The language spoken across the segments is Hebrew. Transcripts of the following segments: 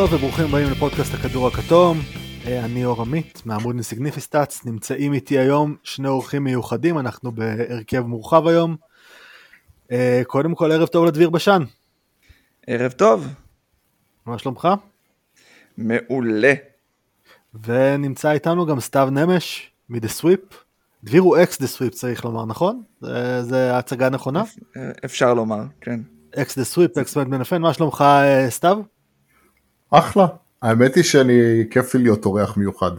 טוב וברוכים הבאים לפודקאסט הכדור הכתום. אה, אני אור עמית מעמוד Insignificant Stats, נמצאים איתי היום שני אורחים מיוחדים, אנחנו בהרכב מורחב היום. אה, קודם כל ערב טוב לדביר בשן. ערב טוב. מה שלומך? מעולה. ונמצא איתנו גם סתיו נמש מ The Sweep. דביר הוא ex The Sweep צריך לומר, נכון? זה, הצגה נכונה? אפשר לומר, כן. אקס דה סוויפ, אקס מת בנפן, מה שלומך אה, סתיו? אחלה. האמת היא שאני, כיף לי להיות אורח מיוחד.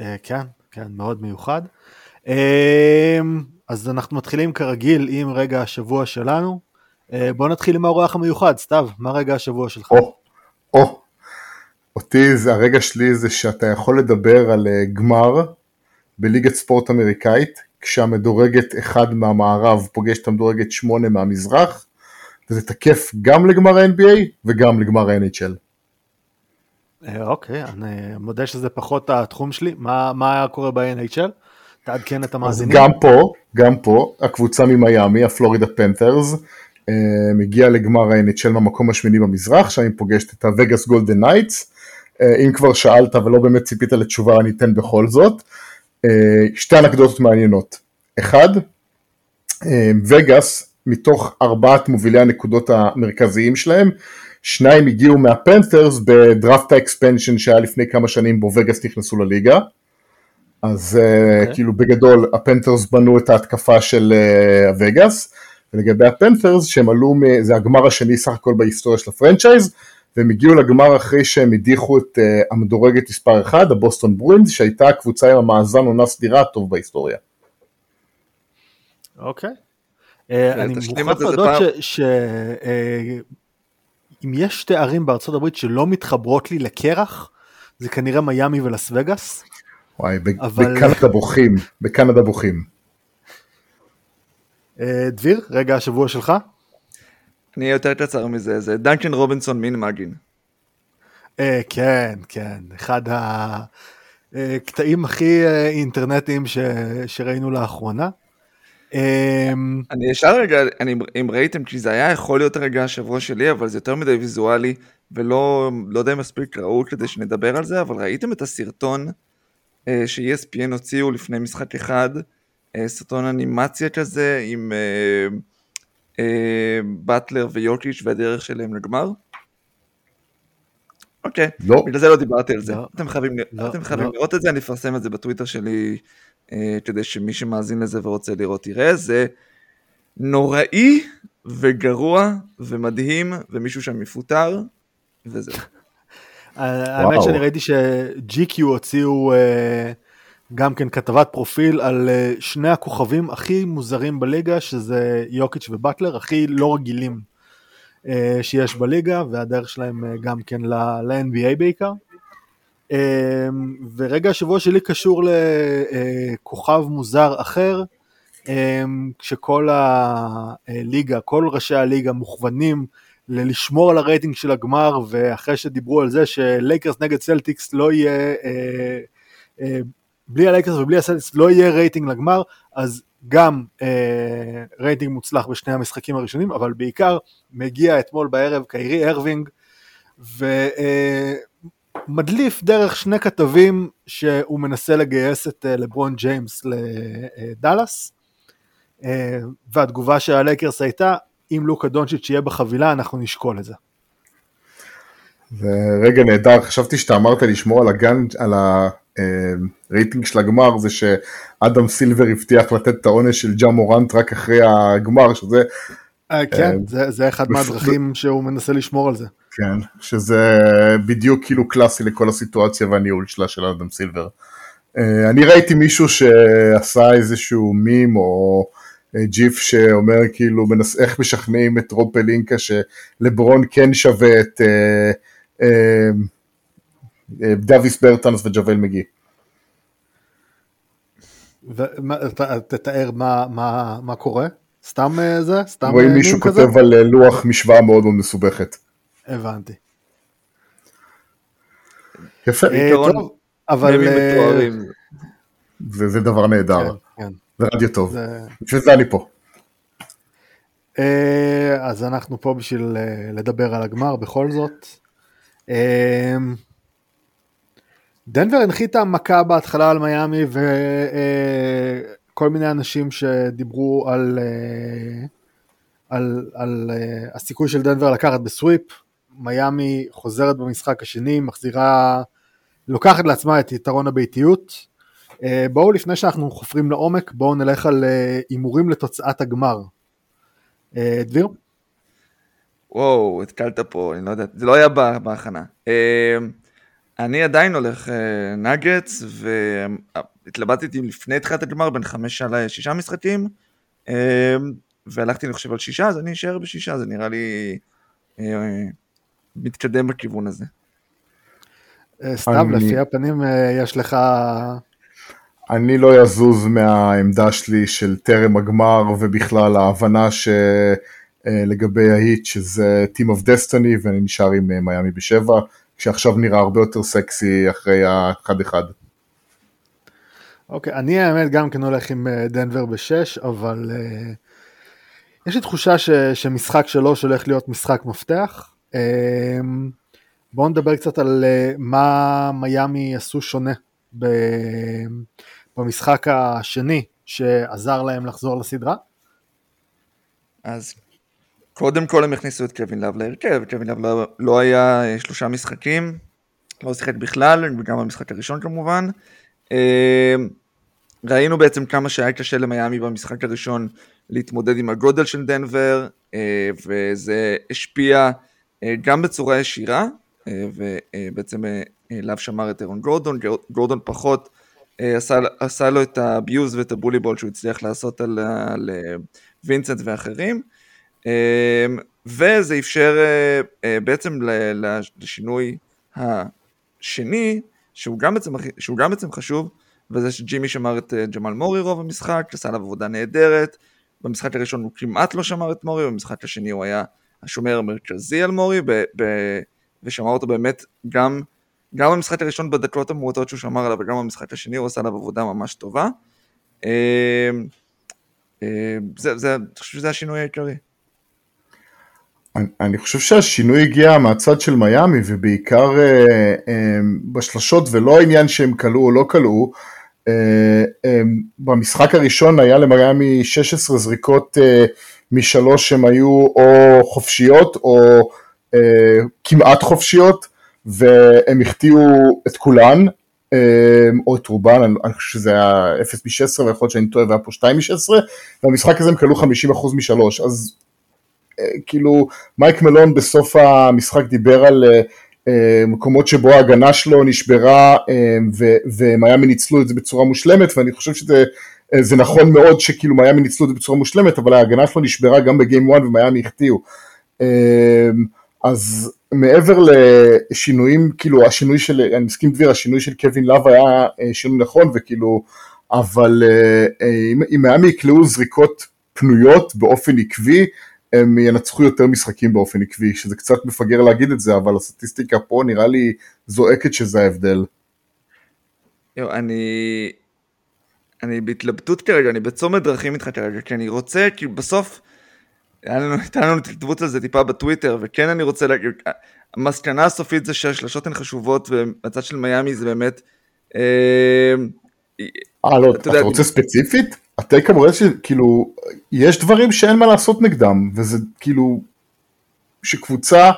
אה, כן, כן, מאוד מיוחד. אה, אז אנחנו מתחילים כרגיל עם רגע השבוע שלנו. בוא נתחיל עם האורח המיוחד, סתיו, מה רגע השבוע שלך? או, או, אותי זה הרגע שלי זה שאתה יכול לדבר על גמר בליגת ספורט אמריקאית, כשהמדורגת אחד מהמערב פוגש את המדורגת שמונה מהמזרח, וזה תקף גם לגמר ה-NBA וגם לגמר ה-NHL. אה, אוקיי, אני מודה שזה פחות התחום שלי, מה, מה היה קורה ב-NHL? תעדכן את המאזינים. אז גם פה, גם פה, הקבוצה ממיאמי, הפלורידה פנתרס, אה, מגיעה לגמר ה-NHL מהמקום השמיני במזרח, שם היא פוגשת את הווגאס גולדן נייטס. אם כבר שאלת ולא באמת ציפית לתשובה, אני אתן בכל זאת. אה, שתי אנקדוטות מעניינות. אחד, וגאס מתוך ארבעת מובילי הנקודות המרכזיים שלהם, שניים הגיעו מהפנת'רס בדראפט ה expansion שהיה לפני כמה שנים בו וגאס נכנסו לליגה. אז okay. אה, אוקיי. כאילו בגדול הפנת'רס בנו את ההתקפה של uh, הווגאס, ולגבי הפנת'רס שהם עלו, זה הגמר השני סך הכל בהיסטוריה של ה franchise, והם הגיעו לגמר אחרי שהם הדיחו את uh, המדורגת מספר 1, הבוסטון ברווינס, שהייתה הקבוצה עם המאזן עונה סדירה הטוב בהיסטוריה. אוקיי. אני מוכרח להודות שאם אה, יש שתי ערים בארצות הברית שלא מתחברות לי לקרח, זה כנראה מיאמי ולס וגאס. וואי, בקנדה בוכים, בקנדה בוכים. דביר, רגע השבוע שלך? אני אהיה יותר קצר מזה, זה דנקן רובינסון מין מגין. כן, כן, אחד הקטעים הכי אינטרנטיים שראינו לאחרונה. אמ, אני ישר רגע, אני, אם ראיתם, כי זה היה יכול להיות רגע השבוע שלי, אבל זה יותר מדי ויזואלי, ולא לא יודע אם מספיק ראו כדי שנדבר על זה, אבל ראיתם את הסרטון אה, ש-ESPN הוציאו לפני משחק אחד, אה, סרטון אנימציה כזה, עם אה, אה, באטלר ויורקיץ' והדרך שלהם לגמר? אוקיי, לא. בגלל זה לא דיברתי על זה. לא. אתם חייבים, לא, אתם חייבים לא. לראות את זה, אני אפרסם את זה בטוויטר שלי כדי שמי שמאזין לזה ורוצה לראות יראה, זה נוראי וגרוע ומדהים ומישהו שם מפוטר וזהו. האמת שאני ראיתי ש-GQ הוציאו אה, גם כן כתבת פרופיל על אה, שני הכוכבים הכי מוזרים בליגה שזה יוקיץ' ובטלר, הכי לא רגילים שיש בליגה והדרך שלהם גם כן ל-NBA בעיקר. אמ, ורגע השבוע שלי קשור לכוכב מוזר אחר, אמ, כשכל הליגה, כל ראשי הליגה מוכוונים לשמור על הרייטינג של הגמר, ואחרי שדיברו על זה שלייקרס נגד סלטיקס לא יהיה, אה, אה, בלי הלייקרס ובלי הסלטיקס לא יהיה רייטינג לגמר, אז גם אה, רייטינג מוצלח בשני המשחקים הראשונים, אבל בעיקר מגיע אתמול בערב קיירי אירווינג, ו... מדליף דרך שני כתבים שהוא מנסה לגייס את אה, לברון ג'יימס לדאלאס, אה, והתגובה של הלייקרס הייתה, אם לוקה דונצ'יץ' יהיה בחבילה אנחנו נשקול את זה. זה רגע נהדר, חשבתי שאתה אמרת לשמור על הגן, על הרייטינג אה, של הגמר, זה שאדם סילבר הבטיח לתת את העונש של ג'ה מורנט רק אחרי הגמר, שזה... כן, זה אחד מהדרכים שהוא מנסה לשמור על זה. כן, שזה בדיוק כאילו קלאסי לכל הסיטואציה והניהול שלה של אדם סילבר. אה, אני ראיתי מישהו שעשה איזשהו מים או אה, ג'יף שאומר כאילו מנס, איך משכנעים את רוב פלינקה שלברון כן שווה את אה, אה, אה, דוויס ברטנס וג'וול מגי. תתאר מה, מה, מה קורה? סתם זה? סתם רואים מישהו כותב על לוח משוואה מאוד מאוד מסובכת. הבנתי. יפה. אה, טוב, אבל... אה, זה דבר נהדר. כן, כן. זה רדיו טוב. בשביל זה אני פה. אה, אז אנחנו פה בשביל לדבר על הגמר בכל זאת. דנבר הנחיתה מכה בהתחלה על מיאמי וכל מיני אנשים שדיברו על, על, על הסיכוי של דנבר לקחת בסוויפ. מיאמי חוזרת במשחק השני, מחזירה, לוקחת לעצמה את יתרון הביתיות. בואו לפני שאנחנו חופרים לעומק, בואו נלך על הימורים לתוצאת הגמר. דביר? וואו, התקלת פה, אני לא יודע, זה לא היה בהכנה. אני עדיין הולך נגטס, והתלבטתי לפני תחילת הגמר בין חמש על שישה משחקים, והלכתי אני חושב על שישה, אז אני אשאר בשישה, זה נראה לי מתקדם בכיוון הזה. סתם, לפי הפנים יש לך... אני לא יזוז מהעמדה שלי של טרם הגמר, ובכלל ההבנה שלגבי ההיט, שזה Team of Destiny, ואני נשאר עם מיאמי בשבע. שעכשיו נראה הרבה יותר סקסי אחרי האחד-אחד. אוקיי, okay, אני האמת גם כן הולך עם אה, דנבר בשש, אבל uh, יש לי תחושה ש, שמשחק שלוש הולך להיות משחק מפתח. Uh, בואו נדבר קצת על uh, מה מיאמי עשו שונה במשחק השני שעזר להם לחזור לסדרה. אז קודם כל הם הכניסו את קווין לאב להרכב, קווין לאב לא, לא היה אה, שלושה משחקים, לא שיחק בכלל, וגם במשחק הראשון כמובן. אה, ראינו בעצם כמה שהיה קשה למיאמי במשחק הראשון להתמודד עם הגודל של דנבר, אה, וזה השפיע גם בצורה ישירה, ובעצם לאב שמר את אירון גורדון, גורדון פחות עשה, עשה לו את הביוז ואת הבוליבול שהוא הצליח לעשות על, על וינסנט ואחרים. וזה אפשר אה, אה, בעצם לשינוי השני, שהוא גם בעצם, שהוא גם בעצם חשוב, וזה שג'ימי שמר את אה, ג'מאל מורי רוב המשחק, עשה עליו עבודה נהדרת, במשחק הראשון הוא כמעט לא שמר את מורי, במשחק השני הוא היה השומר המרכזי על מורי, ב- ב- ושמר אותו באמת גם, גם במשחק הראשון בדקות המועטות שהוא שמר עליו, וגם במשחק השני הוא עשה עליו עבודה ממש טובה. אמ, זה, זה, אני חושב שזה השינוי העיקרי. אני חושב שהשינוי הגיע מהצד של מיאמי ובעיקר אה, אה, בשלשות ולא העניין שהם כלאו או לא כלאו. אה, במשחק הראשון היה למיאמי 16 זריקות משלוש שהן היו או חופשיות או כמעט חופשיות והם החטיאו את כולן או את רובן, אני חושב שזה היה 0 מ-16 ויכול להיות שאני טועה והיה פה 2 מ-16 והמשחק הזה הם כלו 50% משלוש. אז כאילו מייק מלון בסוף המשחק דיבר על אה, אה, מקומות שבו ההגנה שלו נשברה אה, ומיאמי ניצלו את זה בצורה מושלמת ואני חושב שזה זה נכון מאוד שכאילו מיאמי ניצלו את זה בצורה מושלמת אבל ההגנה שלו נשברה גם בגיים 1 ומיאמי החטיאו אז מעבר לשינויים כאילו השינוי של אני מסכים דביר השינוי של קווין לאב היה שינוי נכון וכאילו אבל אם מיאמי יקלעו זריקות פנויות באופן עקבי הם ינצחו יותר משחקים באופן עקבי, שזה קצת מפגר להגיד את זה, אבל הסטטיסטיקה פה נראה לי זועקת שזה ההבדל. יו, אני... אני בהתלבטות כרגע, אני בצומת דרכים איתך כרגע, כי אני רוצה, כי בסוף, הייתה לנו התכתבות על זה טיפה בטוויטר, וכן אני רוצה להגיד, המסקנה הסופית זה שהשלשות הן חשובות, ובצד של מיאמי זה באמת... אה, אה לא, אתה, רוצה ספציפית? הטייק המורה שכאילו, יש דברים שאין מה לעשות נגדם, וזה כאילו, שקבוצה,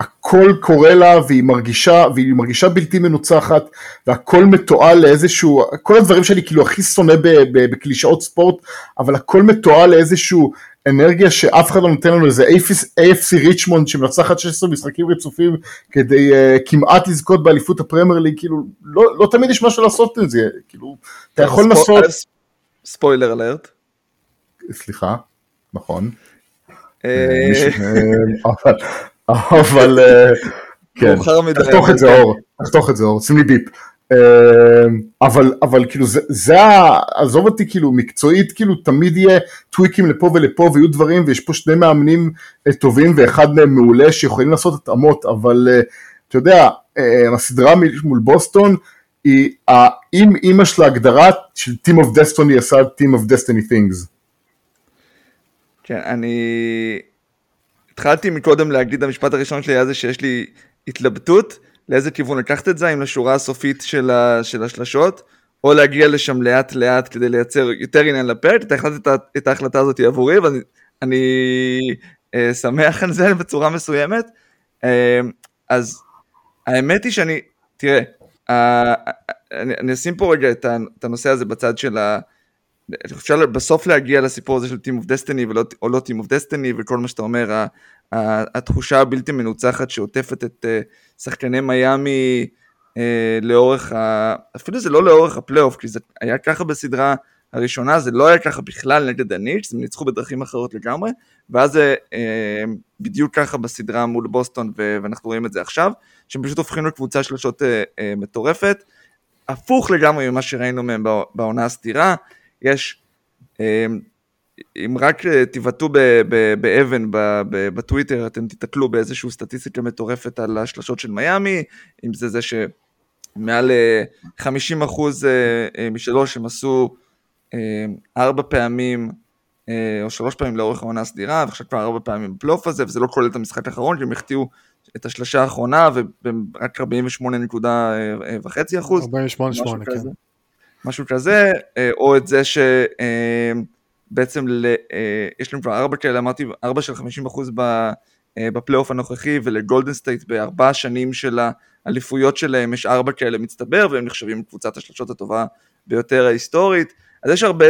הכל קורה לה והיא מרגישה, והיא מרגישה בלתי מנוצחת, והכל מתועל לאיזשהו, כל הדברים שאני כאילו הכי שונא בקלישאות ספורט, אבל הכל מתועל לאיזשהו אנרגיה שאף אחד לא נותן לנו איזה AFC ריצ'מונד שמנצחת 16 משחקים רצופים כדי uh, כמעט לזכות באליפות הפרמייר ליג, כאילו, לא, לא תמיד יש משהו לעשות עם זה, כאילו, אתה יכול לנסות... ספוילר אלרט. סליחה, נכון. אה, אה, אבל כן, תחתוך את זה אור, תחתוך את זה אור, שים לי ביפ. אבל אבל כאילו זה, זה עזוב אותי כאילו מקצועית כאילו תמיד יהיה טוויקים לפה ולפה ויהיו דברים ויש פה שני מאמנים אה, טובים ואחד מהם מעולה שיכולים לעשות התאמות אבל אתה יודע הסדרה מול בוסטון היא האם אימא של ההגדרה של Team of Destiny עשה Team of Destiny Things. כן, אני התחלתי מקודם להגיד המשפט הראשון שלי היה זה שיש לי התלבטות לאיזה כיוון לקחת את זה, האם לשורה הסופית של, ה, של השלשות, או להגיע לשם לאט לאט כדי לייצר יותר עניין לפרק, אתה החלטת את, את ההחלטה הזאת עבורי, ואני אני, אה, שמח על זה בצורה מסוימת. אה, אז האמת היא שאני, תראה, אה, אני, אני אשים פה רגע את הנושא הזה בצד של ה... אפשר בסוף להגיע לסיפור הזה של Team of Destiny ולא, או לא Team of Destiny וכל מה שאתה אומר, התחושה הבלתי מנוצחת שעוטפת את אה, שחקני מיאמי אה, לאורך, ה... אפילו זה לא לאורך הפלייאוף, כי זה היה ככה בסדרה הראשונה, זה לא היה ככה בכלל נגד הניץ', הם ניצחו בדרכים אחרות לגמרי, ואז זה אה, בדיוק ככה בסדרה מול בוסטון, ואנחנו רואים את זה עכשיו, שהם פשוט הופכים לקבוצה שלושות מטורפת, הפוך לגמרי ממה שראינו מהם בעונה הסתירה, יש אם רק אה, תבעטו באבן בטוויטר, אתם תיתקלו באיזושהי סטטיסטיקה מטורפת על השלשות של מיאמי, אם זה זה שמעל 50% אה, אה, משלוש הם עשו ארבע פעמים או שלוש פעמים לאורך העונה הסדירה, ועכשיו כבר ארבע פעמים בפלייאוף הזה, וזה לא כולל את המשחק האחרון, כי הם החטיאו את השלשה האחרונה, ורק 48.5 אחוז. 48.8, כן. משהו כזה, או את זה ש... בעצם ל, אה, יש לנו כבר ארבע כאלה, אמרתי, ארבע של 50% אחוז אה, בפלייאוף הנוכחי, ולגולדן סטייט בארבע שנים של האליפויות שלהם יש ארבע כאלה מצטבר, והם נחשבים קבוצת השלשות הטובה ביותר ההיסטורית. אז יש הרבה,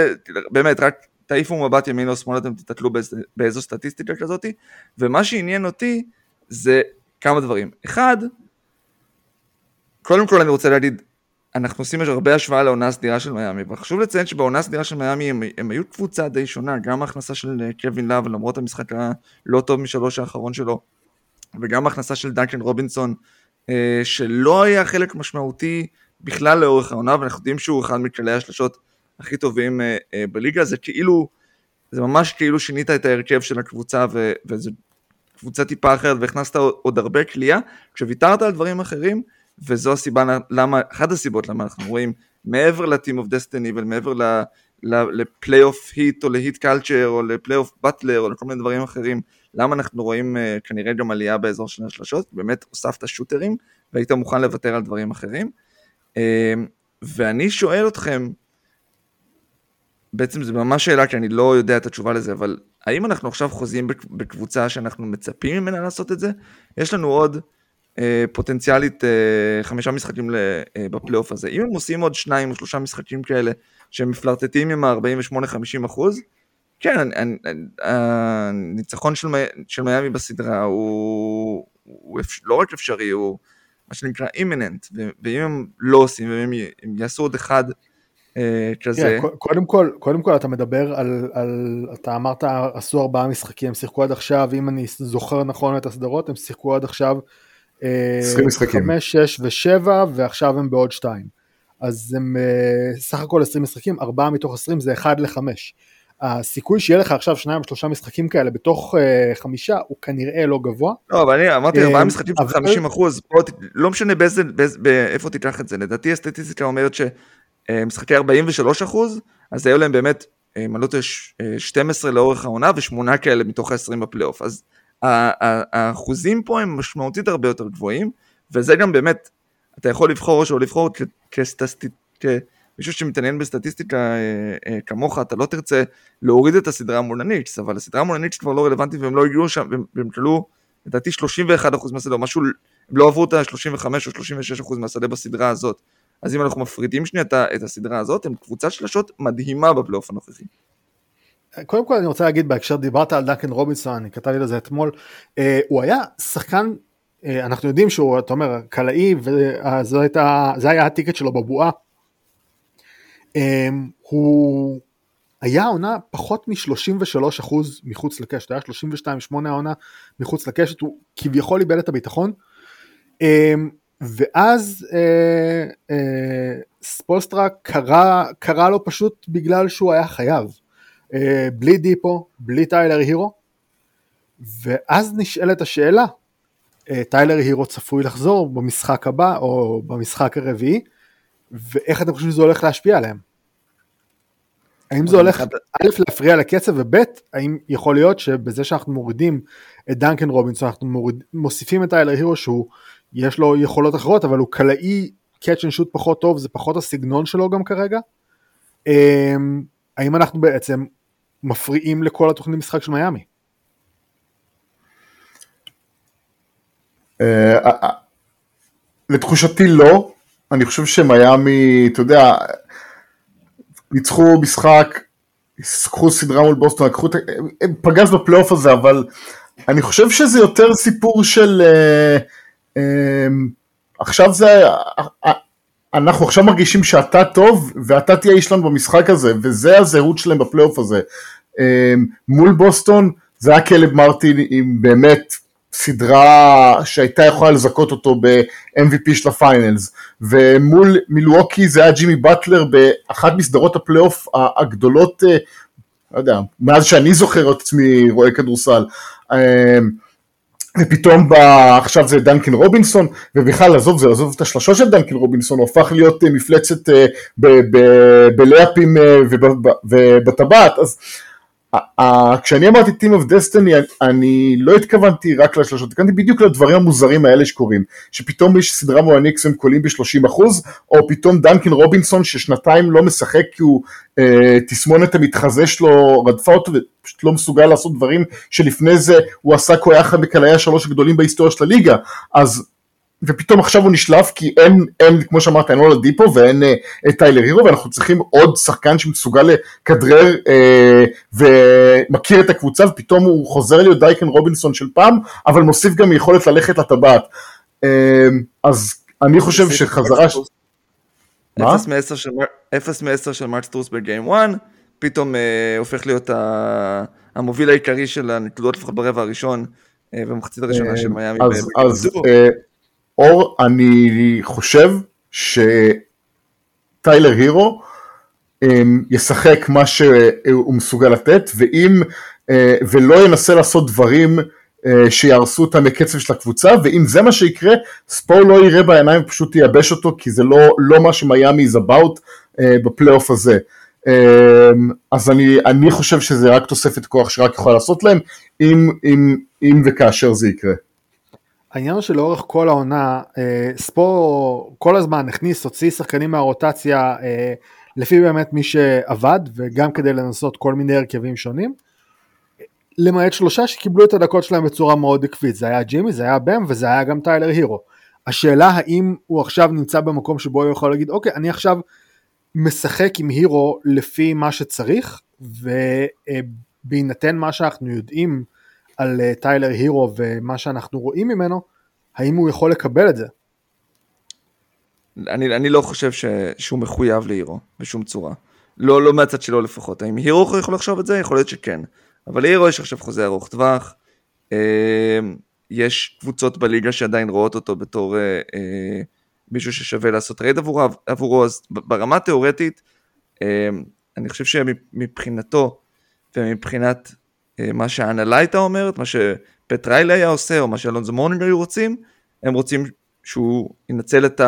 באמת, רק תעיפו מבט ימין או שמאל, אתם תתקלו באיזו, באיזו סטטיסטיקה כזאתי, ומה שעניין אותי זה כמה דברים. אחד, קודם כל אני רוצה להגיד, אנחנו עושים הרבה השוואה לעונה הסדירה של מיאמי, וחשוב לציין שבעונה הסדירה של מיאמי הם, הם היו קבוצה די שונה, גם ההכנסה של אה, קווין לאב, למרות המשחק הלא טוב משלוש האחרון שלו, וגם ההכנסה של דנקן רובינסון, אה, שלא היה חלק משמעותי בכלל לאורך העונה, ואנחנו יודעים שהוא אחד מכללי השלשות הכי טובים אה, בליגה, זה כאילו, זה ממש כאילו שינית את ההרכב של הקבוצה, ו, וזו קבוצה טיפה אחרת, והכנסת עוד הרבה כליאה, כשוויתרת על דברים אחרים, וזו הסיבה למה, אחת הסיבות למה אנחנו רואים מעבר ל-Team of Destiny ומעבר לפלייאוף היט או להיט קלצ'ר או לפלייאוף באטלר או לכל מיני דברים אחרים, למה אנחנו רואים uh, כנראה גם עלייה באזור של השלשות, באמת הוספת שוטרים והיית מוכן לוותר על דברים אחרים. Uh, ואני שואל אתכם, בעצם זו ממש שאלה כי אני לא יודע את התשובה לזה, אבל האם אנחנו עכשיו חוזים בקבוצה שאנחנו מצפים ממנה לעשות את זה? יש לנו עוד אה, פוטנציאלית אה, חמישה משחקים אה, בפלייאוף הזה. אם הם עושים עוד שניים או שלושה משחקים כאלה שהם מפלרטטים עם ה-48-50 אחוז, כן, הניצחון של, של מיאמי בסדרה הוא, הוא לא רק אפשרי, הוא מה שנקרא אימננט, ואם הם לא עושים, ואם הם יעשו עוד אחד כזה. Yeah, קודם כל, קודם כל אתה מדבר על, על, אתה אמרת עשו ארבעה משחקים, הם שיחקו עד עכשיו, אם אני זוכר נכון את הסדרות, הם שיחקו עד עכשיו 20 אה, משחקים. 5, 6 ו-7 ועכשיו הם בעוד 2. אז הם אה, סך הכל 20 משחקים, 4 מתוך 20 זה 1 ל-5. הסיכוי שיהיה לך עכשיו שניים או שלושה משחקים כאלה בתוך uh, חמישה הוא כנראה לא גבוה. לא, אבל אני אמרתי ארבעה משחקים של 50 אחוז, לא משנה באיזה, איפה תיקח את זה, לדעתי הסטטיסטיקה אומרת שמשחקי 43 אחוז, אז היו להם באמת, אני לא טועה, 12 לאורך העונה ושמונה כאלה מתוך ה-20 בפלייאוף, אז האחוזים פה הם משמעותית הרבה יותר גבוהים, וזה גם באמת, אתה יכול לבחור או לבחור כמישהו שמתעניין בסטטיסטיקה אה, אה, כמוך, אתה לא תרצה להוריד את הסדרה מול הניקס, אבל הסדרה מול הניקס כבר לא רלוונטית והם לא הגיעו שם, והם כללו לדעתי 31% מהשדה, משהו, הם לא עברו את ה-35 או 36% מהשדה בסדרה הזאת. אז אם אנחנו מפרידים שנייה את הסדרה הזאת, הם קבוצת שלשות מדהימה בפלייאוף הנוכחי. קודם כל אני רוצה להגיד בהקשר דיברת על דנקן רובינסון אני כתבתי לזה אתמול uh, הוא היה שחקן uh, אנחנו יודעים שהוא אתה אומר קלעי וזה הייתה, היה הטיקט שלו בבועה הוא היה עונה פחות מ-33% מחוץ לקשת, היה 32-8 העונה מחוץ לקשת, הוא כביכול איבד את הביטחון. ואז ספולסטרה קרא, קרא לו פשוט בגלל שהוא היה חייב. אה, בלי דיפו, בלי טיילר הירו, ואז נשאלת השאלה, אה, טיילר הירו צפוי לחזור במשחק הבא או במשחק הרביעי, ואיך אתם חושבים שזה הולך להשפיע עליהם? האם זה הולך א' להפריע לקצב וב' האם יכול להיות שבזה שאנחנו מורידים את דנקן רובינסון אנחנו מוריד, מוסיפים את טיילר הירו שהוא יש לו יכולות אחרות, אבל הוא קלעי catch and shoot פחות טוב, זה פחות הסגנון שלו גם כרגע. האם אנחנו בעצם מפריעים לכל התוכנית משחק של מיאמי? אה, אה, אה, לתחושתי לא, אני חושב שמיאמי, אתה יודע, ניצחו משחק, לקחו סדרה מול בוסטון, לקחו, הם פגז בפלייאוף הזה, אבל אני חושב שזה יותר סיפור של... עכשיו זה, אנחנו עכשיו מרגישים שאתה טוב ואתה תהיה איש לנו במשחק הזה, וזה הזהות שלהם בפלייאוף הזה. מול בוסטון זה היה קיילב מרטין עם באמת סדרה שהייתה יכולה לזכות אותו ב-MVP של ה finals, ומול מילווקי זה היה ג'ימי באטלר באחת מסדרות הפלייאוף הגדולות, אה, לא יודע, מאז שאני זוכר את עצמי רואה כדורסל. אה, ופתאום בא, עכשיו זה דנקן רובינסון, ובכלל עזוב זה, עזוב את השלשות של דנקין רובינסון, הוא הפך להיות אה, מפלצת בלאפים ובטבעת, אז כשאני אמרתי Team of Destiny אני לא התכוונתי רק לשלושות, התכוונתי בדיוק לדברים המוזרים האלה שקורים, שפתאום יש סדרה מול הניקס והם קולים ב-30% או פתאום דנקין רובינסון ששנתיים לא משחק כי הוא אה, תסמונת המתחזה שלו רדפה אותו ופשוט לא מסוגל לעשות דברים שלפני זה הוא עשה הוא היה אחד מקלעי השלוש הגדולים בהיסטוריה של הליגה, אז ופתאום עכשיו הוא נשלף כי אין, אין כמו שאמרת, אין אולה דיפו ואין אה, את טיילר הירו ואנחנו צריכים עוד שחקן שמסוגל לכדרר אה, ומכיר את הקבוצה ופתאום הוא חוזר להיות דייקן רובינסון של פעם אבל מוסיף גם יכולת ללכת לטבעת. אה, אז אני חושב שחזרה... ש... מה? 0 מ-10 של מרץ טרוס בגיים 1, פתאום אה, הופך להיות ה... המוביל העיקרי של הנקודות לפחות ברבע הראשון אה, במחצית הראשונה של מיאמי. אז, אז אה, אור, אני חושב שטיילר הירו אמ, ישחק מה שהוא מסוגל לתת, ואם, אה, ולא ינסה לעשות דברים אה, שיהרסו אותם מקצב של הקבוצה, ואם זה מה שיקרה, ספור לא יראה בעיניים ופשוט ייבש אותו, כי זה לא, לא מה שמיאמי is about אה, בפלייאוף הזה. אמ, אז אני, אני חושב שזה רק תוספת כוח שרק יכולה לעשות להם, אם, אם, אם וכאשר זה יקרה. העניין הוא שלאורך כל העונה, אה, ספור כל הזמן הכניס, הוציא שחקנים מהרוטציה אה, לפי באמת מי שעבד, וגם כדי לנסות כל מיני הרכבים שונים. למעט שלושה שקיבלו את הדקות שלהם בצורה מאוד עקבית, זה היה ג'ימי, זה היה בם וזה היה גם טיילר הירו. השאלה האם הוא עכשיו נמצא במקום שבו הוא יכול להגיד, אוקיי, אני עכשיו משחק עם הירו לפי מה שצריך, ובהינתן מה שאנחנו יודעים על אה, טיילר הירו ומה שאנחנו רואים ממנו, האם הוא יכול לקבל את זה? אני, אני לא חושב ש, שהוא מחויב להירו בשום צורה. לא, לא מהצד שלו לפחות. האם הירו יכול לחשוב את זה? יכול להיות שכן. אבל להירו יש עכשיו חוזה ארוך טווח. אה, יש קבוצות בליגה שעדיין רואות אותו בתור אה, אה, מישהו ששווה לעשות טרייד עבורו, עבורו אז ברמה התיאורטית, אה, אני חושב שמבחינתו ומבחינת אה, מה שההנהלה הייתה אומרת, מה שפט ריילי היה עושה, או מה שאלונזו מורנינג היו רוצים, הם רוצים שהוא ינצל את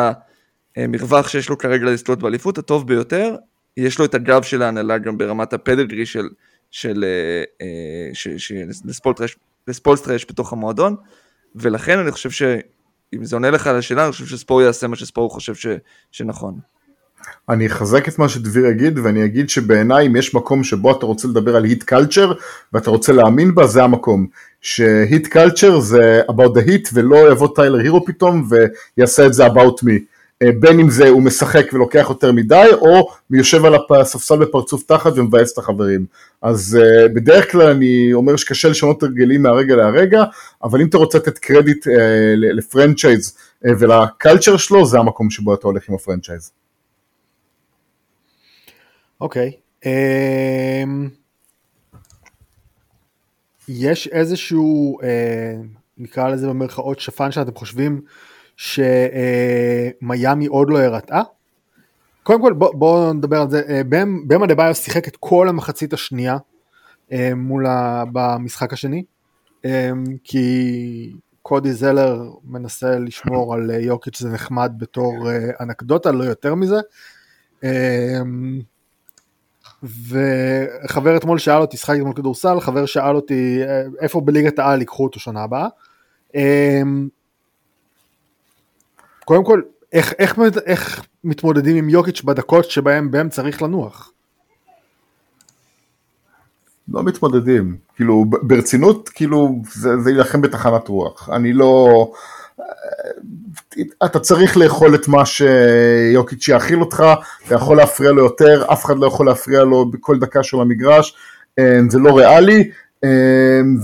המרווח שיש לו כרגע לזכות באליפות הטוב ביותר, יש לו את הגב של ההנהלה גם ברמת ה pedigree של, של, של, של לספולסטרה יש בתוך המועדון, ולכן אני חושב שאם זה עונה לך על השאלה, אני חושב שספור יעשה מה שספור חושב ש, שנכון. אני אחזק את מה שדביר יגיד ואני אגיד שבעיניי אם יש מקום שבו אתה רוצה לדבר על היט קלצ'ר ואתה רוצה להאמין בה זה המקום. שהיט קלצ'ר זה about the hit ולא יבוא טיילר הירו פתאום ויעשה את זה about me. אה, בין אם זה הוא משחק ולוקח יותר מדי או יושב על הספסל בפרצוף תחת ומבאס את החברים. אז uh, בדרך כלל אני אומר שקשה לשנות הרגלים מהרגע להרגע אבל אם אתה רוצה לתת קרדיט uh, לפרנצ'ייז ולקלצ'ר שלו זה המקום שבו אתה הולך עם הפרנצ'ייז. אוקיי. אמ, יש איזשהו, אה, נקרא לזה במרכאות שפן שאתם חושבים שמיאמי עוד לא הראתה? קודם כל בואו בוא נדבר על זה, אה, במה דה ביו שיחק את כל המחצית השנייה אה, מול ה, במשחק השני, כי קודי זלר מנסה לשמור על יוקיץ' זה נחמד בתור אנקדוטה, לא יותר מזה. וחבר אתמול שאל אותי, שחקתי אתמול כדורסל, חבר שאל אותי איפה בליגת העל ייקחו אותו שנה הבאה. אמ, קודם כל, איך, איך, איך מתמודדים עם יוקיץ' בדקות שבהם בהם צריך לנוח? לא מתמודדים, כאילו ברצינות, כאילו זה יילחם בתחנת רוח, אני לא, אתה צריך לאכול את מה שיוקיץ' יאכיל אותך, אתה יכול להפריע לו יותר, אף אחד לא יכול להפריע לו בכל דקה של המגרש, אה, זה לא ריאלי, אה,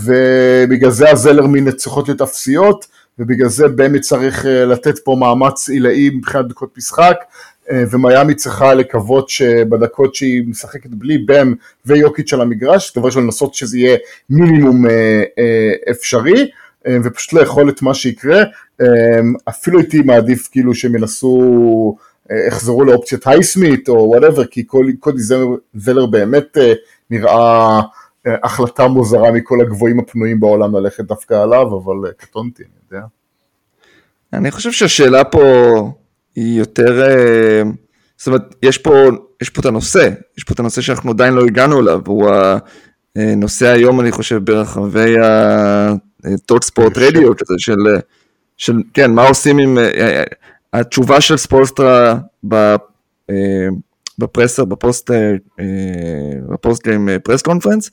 ובגלל זה הזלרמין צריכות להיות אפסיות, ובגלל זה בם הוא מי שצריך אה, לתת פה מאמץ עילאי מבחינת דקות משחק, ומיאמי צריכה לקוות שבדקות שהיא משחקת בלי בם ויוקיץ' על המגרש, דבר ראשון לנסות שזה יהיה מינימום אפשרי, ופשוט לאכול את מה שיקרה, אפילו הייתי מעדיף כאילו שהם ינסו, יחזרו לאופציית הייסמית' או whatever, כי קודי זלר באמת נראה החלטה מוזרה מכל הגבוהים הפנויים בעולם ללכת דווקא עליו, אבל קטונתי, אני יודע. אני חושב שהשאלה פה היא יותר, זאת אומרת, יש פה, יש פה את הנושא, יש פה את הנושא שאנחנו עדיין לא הגענו אליו, הוא הנושא היום, אני חושב, ברחבי הטוט ספורט רדיו, של, של, כן, מה עושים עם, התשובה של ספולסטרה ב presser, בפוסט, אה, בפוסט עם press conference,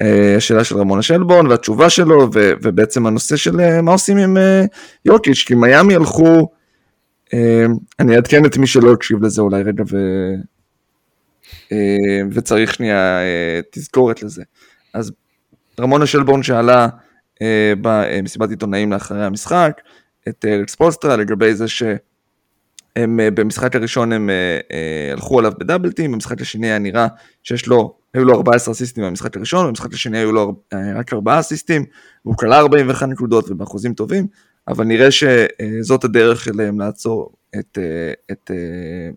והשאלה של רמונה שלבורן והתשובה שלו, ובעצם הנושא של אה, מה עושים עם אה, יוקיץ', כי מיאמי הלכו, אני אעדכן את מי שלא הקשיב לזה אולי רגע, ו... וצריך שנייה תזכורת לזה. אז רמונה שלבורן שאלה במסיבת עיתונאים לאחרי המשחק, את אלכס פולסטרה לגבי זה ש... הם אה, במשחק הראשון הם אה, אה, הלכו עליו בדאבלטים, במשחק השני היה נראה שיש לו, היו לו 14 אסיסטים במשחק הראשון, במשחק השני היו לו רק 4 אסיסטים, והוא כלל 41 נקודות ובאחוזים טובים, אבל נראה שזאת הדרך שלהם לעצור את, את,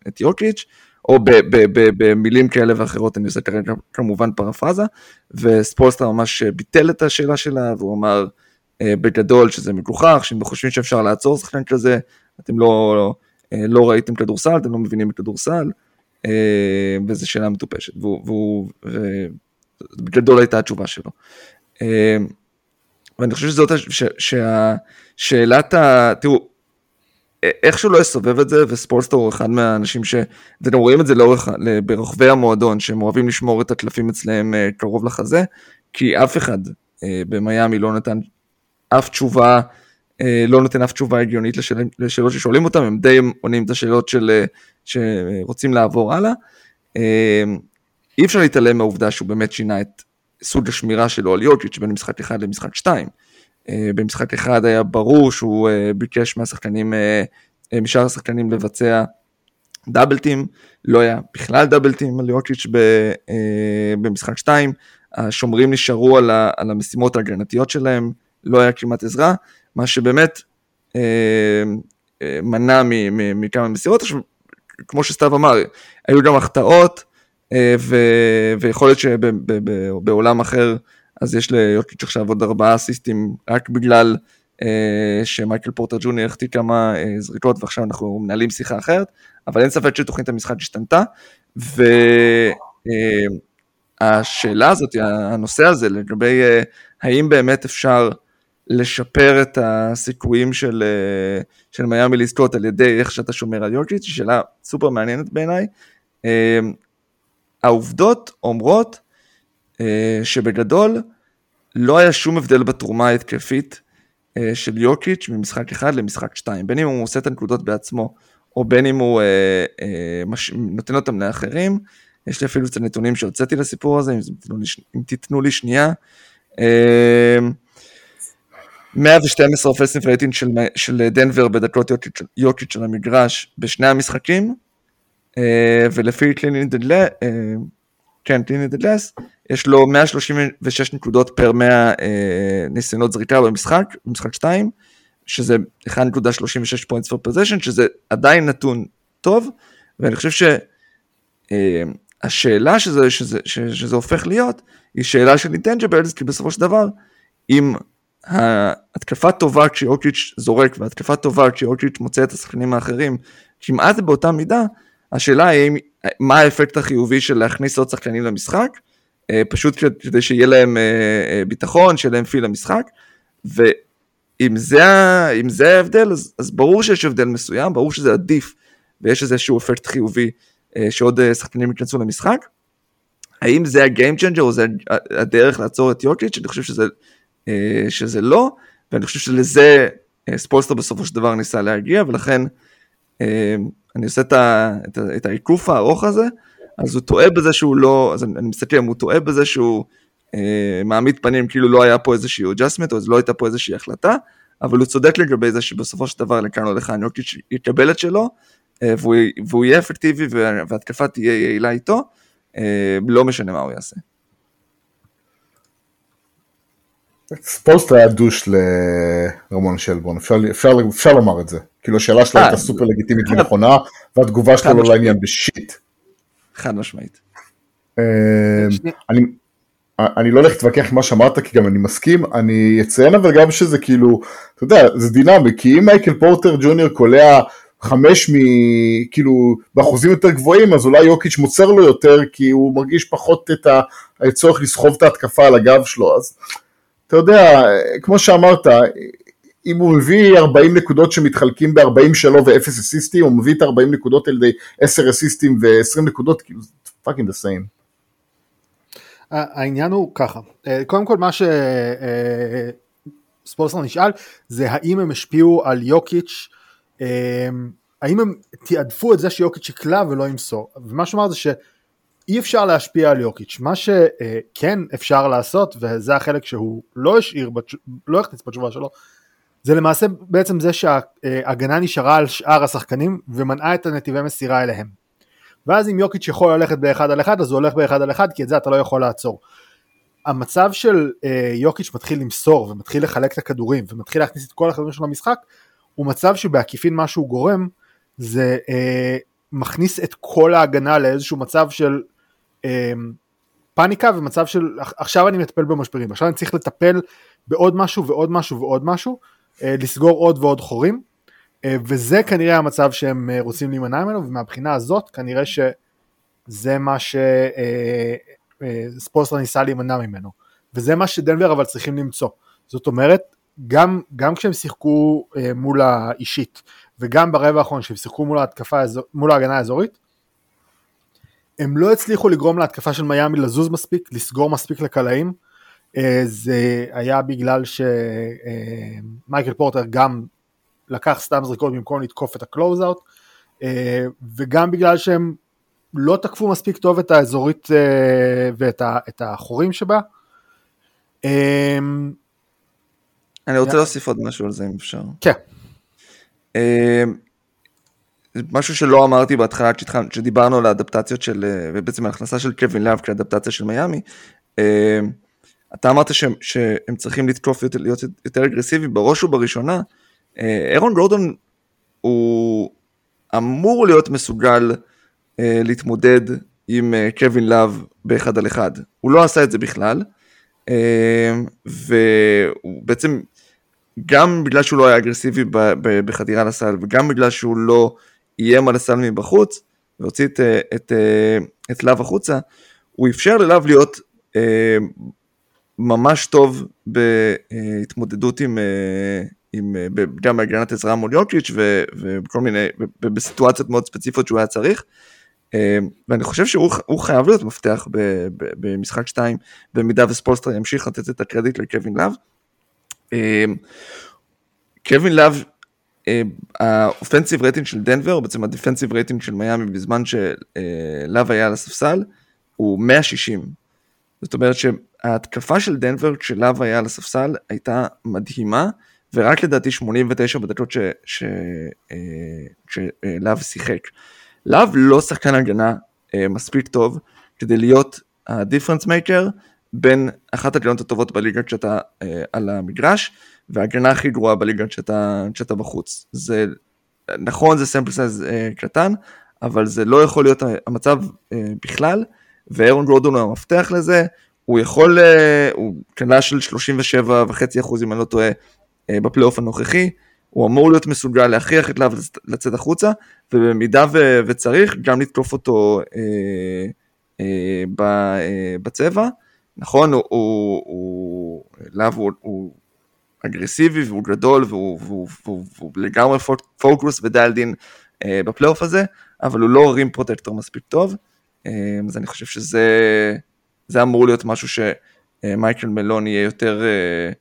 את יוקיץ', או במילים כאלה ואחרות, אני עושה כרגע כמובן פרפרזה, וספולסטר ממש ביטל את השאלה שלה, והוא אמר בגדול שזה מגוחך, שאם חושבים שאפשר לעצור שחקן כזה, אתם לא... לא אה, לא ראיתם כדורסל, אתם לא מבינים כדורסל, אה, וזו שאלה מטופשת, והוא, בגדול הייתה התשובה שלו. אה, ואני חושב שזאת, שהשאלת ה... תראו, איך שהוא לא יסובב את זה, וספולסטר הוא אחד מהאנשים ש... אתם רואים את זה לאורך, ברחבי המועדון, שהם אוהבים לשמור את הקלפים אצלם קרוב לחזה, כי אף אחד במיאמי לא נתן אף תשובה אה, לא נותן אף תשובה הגיונית לשאל, לשאלות ששואלים אותם, הם די עונים את השאלות של, אה, שרוצים לעבור הלאה. אה, אי אפשר להתעלם מהעובדה שהוא באמת שינה את סוג השמירה שלו על יוקיץ' בין משחק אחד למשחק שתיים. במשחק אחד היה ברור שהוא ביקש מהשחקנים, משאר השחקנים לבצע דאבלטים, לא היה בכלל דאבלטים על יוקיץ' במשחק שתיים, השומרים נשארו על, המשימות ההגנתיות שלהם, לא היה כמעט עזרה, מה שבאמת אה, אה, מנע מכמה מסירות. כמו שסתיו אמר, היו גם החטאות, אה, ו, ויכול להיות שבעולם אחר, אז יש ליוקיץ' עכשיו עוד ארבעה אסיסטים, רק בגלל אה, שמייקל פורטר ג'וני החטיא כמה אה, זריקות, ועכשיו אנחנו מנהלים שיחה אחרת, אבל אין ספק שתוכנית המשחק השתנתה, והשאלה אה, הזאת, הנושא הזה לגבי אה, האם באמת אפשר לשפר את הסיכויים של, אה, של מיאמי לזכות על ידי איך שאתה שומר על יורקיץ', היא שאלה סופר מעניינת בעיניי. אה, העובדות אומרות אה, שבגדול לא היה שום הבדל בתרומה ההתקפית של יוקיץ' ממשחק אחד למשחק שתיים, בין אם הוא עושה את הנקודות בעצמו, או בין אם הוא מש... נותן אותם לאחרים. יש לי אפילו את הנתונים שהוצאתי לסיפור הזה, אם תיתנו לי, אם תיתנו לי שנייה. 112 offensive rating של, של דנבר בדקות יוקיץ' של המגרש בשני המשחקים, אה, ולפי cleaning אה, the glass, יש לו 136 נקודות per 100 אה, ניסיונות זריקה במשחק, במשחק 2, שזה 1.36 points for possession, שזה עדיין נתון טוב, ואני חושב שהשאלה שזה, שזה, שזה, שזה הופך להיות, היא שאלה של אינטנג'בלס, כי בסופו של דבר, אם ההתקפה טובה כשיוקיץ' זורק והתקפה טובה כשיוקיץ' מוצא את השחקנים האחרים כמעט באותה מידה, השאלה היא מה האפקט החיובי של להכניס עוד שחקנים למשחק, אה, פשוט כדי שיהיה להם אה, אה, ביטחון, שיהיה להם feel למשחק, אם זה, זה ההבדל, אז, אז ברור שיש הבדל מסוים, ברור שזה עדיף, ויש איזשהו אפקט חיובי שעוד שחקנים ייכנסו למשחק. האם זה ה game changer או זה הדרך לעצור את יוקיץ'? אני חושב שזה, שזה לא, ואני חושב שלזה ספולסטרה בסופו של דבר ניסה להגיע, ולכן אני עושה את, ה, את, את העיקוף הארוך הזה, אז הוא טועה בזה שהוא לא, אז אני, אני מסתכל אם הוא טועה בזה שהוא אה, מעמיד פנים כאילו לא היה פה איזשהו adjustment, או לא הייתה פה איזושהי החלטה, אבל הוא צודק לגבי זה שבסופו של דבר לכאן או לכאן יוקיץ' יקבל את שלו, אה, והוא, והוא יהיה אפקטיבי וההתקפה תהיה יעילה איתו, אה, לא משנה מה הוא יעשה. ספולסט היה דוש לרמון שלבון, אפשר, אפשר, אפשר לומר את זה. כאילו השאלה שלו הייתה סופר לגיטימית ונכונה, והתגובה שלו לא לעניין בשיט. חד משמעית. אני, אני לא הולך להתווכח עם מה שאמרת כי גם אני מסכים, אני אציין אבל גם שזה כאילו, אתה יודע, זה דינמי, כי אם מייקל פורטר ג'וניור קולע חמש מ... כאילו באחוזים יותר גבוהים אז אולי יוקיץ' מוצר לו יותר כי הוא מרגיש פחות את הצורך לסחוב את ההתקפה על הגב שלו, אז אתה יודע, כמו שאמרת, אם הוא מביא 40 נקודות שמתחלקים ב-40 שלו ו-0 אסיסטים, הוא מביא את 40 נקודות על ידי 10 אסיסטים ו-20 נקודות, כאילו זה fucking duh. העניין הוא ככה, אה, קודם כל מה שספולסטרה אה, נשאל זה האם הם השפיעו על יוקיץ', אה, האם הם תעדפו את זה שיוקיץ' יקלע ולא ימסור, ומה שאמר זה שאי אפשר להשפיע על יוקיץ', מה שכן אפשר לעשות וזה החלק שהוא לא השאיר, לא הכניס בתשובה שלו, זה למעשה בעצם זה שההגנה נשארה על שאר השחקנים ומנעה את הנתיבי מסירה אליהם. ואז אם יוקיץ' יכול ללכת באחד על אחד אז הוא הולך באחד על אחד כי את זה אתה לא יכול לעצור. המצב של אה, יוקיץ' מתחיל למסור ומתחיל לחלק את הכדורים ומתחיל להכניס את כל הכדורים שלו למשחק הוא מצב שבעקיפין מה שהוא גורם זה אה, מכניס את כל ההגנה לאיזשהו מצב של פאניקה ומצב של עכשיו אני מטפל במשברים עכשיו אני צריך לטפל בעוד משהו ועוד משהו ועוד משהו אה, לסגור עוד ועוד חורים אה, וזה כנראה המצב שהם אה, רוצים להימנע ממנו, ומהבחינה הזאת כנראה שזה מה שספולסטר אה, ניסה להימנע ממנו, וזה מה שדנבר אבל צריכים למצוא. זאת אומרת, גם, גם כשהם שיחקו מול האישית, וגם ברבע האחרון כשהם שיחקו מול, ההתקפה, מול ההגנה האזורית, הם לא הצליחו לגרום להתקפה של מיאמי לזוז מספיק, לסגור מספיק לקלעים, זה היה בגלל שמייקל פורטר גם לקח סתם זריקות במקום לתקוף את הקלוזאוט, אה, וגם בגלל שהם לא תקפו מספיק טוב את האזורית אה, ואת החורים שבה. אה, אני רוצה להוסיף עוד משהו על זה אם אפשר. כן. משהו שלא אמרתי בהתחלה כשדיברנו על האדפטציות של, ובעצם ההכנסה של קווין לאב כאדפטציה של מיאמי. אתה אמרת שהם, שהם צריכים לתקוף, להיות יותר אגרסיביים בראש ובראשונה. ארון גורדון הוא אמור להיות מסוגל להתמודד עם קווין לאב באחד על אחד. הוא לא עשה את זה בכלל, והוא בעצם, גם בגלל שהוא לא היה אגרסיבי בחדירה לסל, וגם בגלל שהוא לא איים על הסל מבחוץ, והוציא את, את, את לאב החוצה, הוא אפשר ללאב להיות ממש טוב בהתמודדות עם, עם, אה, גם בהגנת עזרה מול יוקיץ' ובכל מיני, בסיטואציות מאוד ספציפיות שהוא היה צריך. אה, ואני חושב שהוא חייב להיות מפתח במשחק 2, במידה וספולסטרה ימשיך לתת את הקרדיט לקווין לאב. אה, קווין לאב, ה offensive rating של דנבר, או בעצם ה defensive rating של מיאמי בזמן שלאב היה על הספסל, הוא 160. זאת אומרת שההתקפה של דנבר כשלאב היה על הספסל הייתה מדהימה. ורק לדעתי 89 בדקות שלאב אה, שיחק. לאב לא שחקן הגנה אה, מספיק טוב כדי להיות ה difference maker בין אחת הגנות הטובות בליגה כשאתה אה, על המגרש וההגנה הכי גרועה בליגה כשאתה, כשאתה בחוץ. זה נכון זה sample size קטן אבל זה לא יכול להיות המצב בכלל וארון גורדון הוא המפתח לזה הוא יכול, הוא קלע של 37.5% אם אני לא טועה אה, בפלייאוף הנוכחי, הוא אמור להיות מסוגל להכריח את לאב לצאת החוצה, ובמידה ו- וצריך גם לתקוף אותו אה, אה, ב- אה, בצבע. נכון, הוא, הוא, הוא, להב הוא, הוא אגרסיבי והוא גדול והוא, והוא, והוא, והוא לגמרי פוקוס ודייל דין אה, בפלייאוף הזה, אבל הוא לא רים פרוטקטור מספיק טוב, אה, אז אני חושב שזה אמור להיות משהו שמייקל מלון יהיה יותר אה,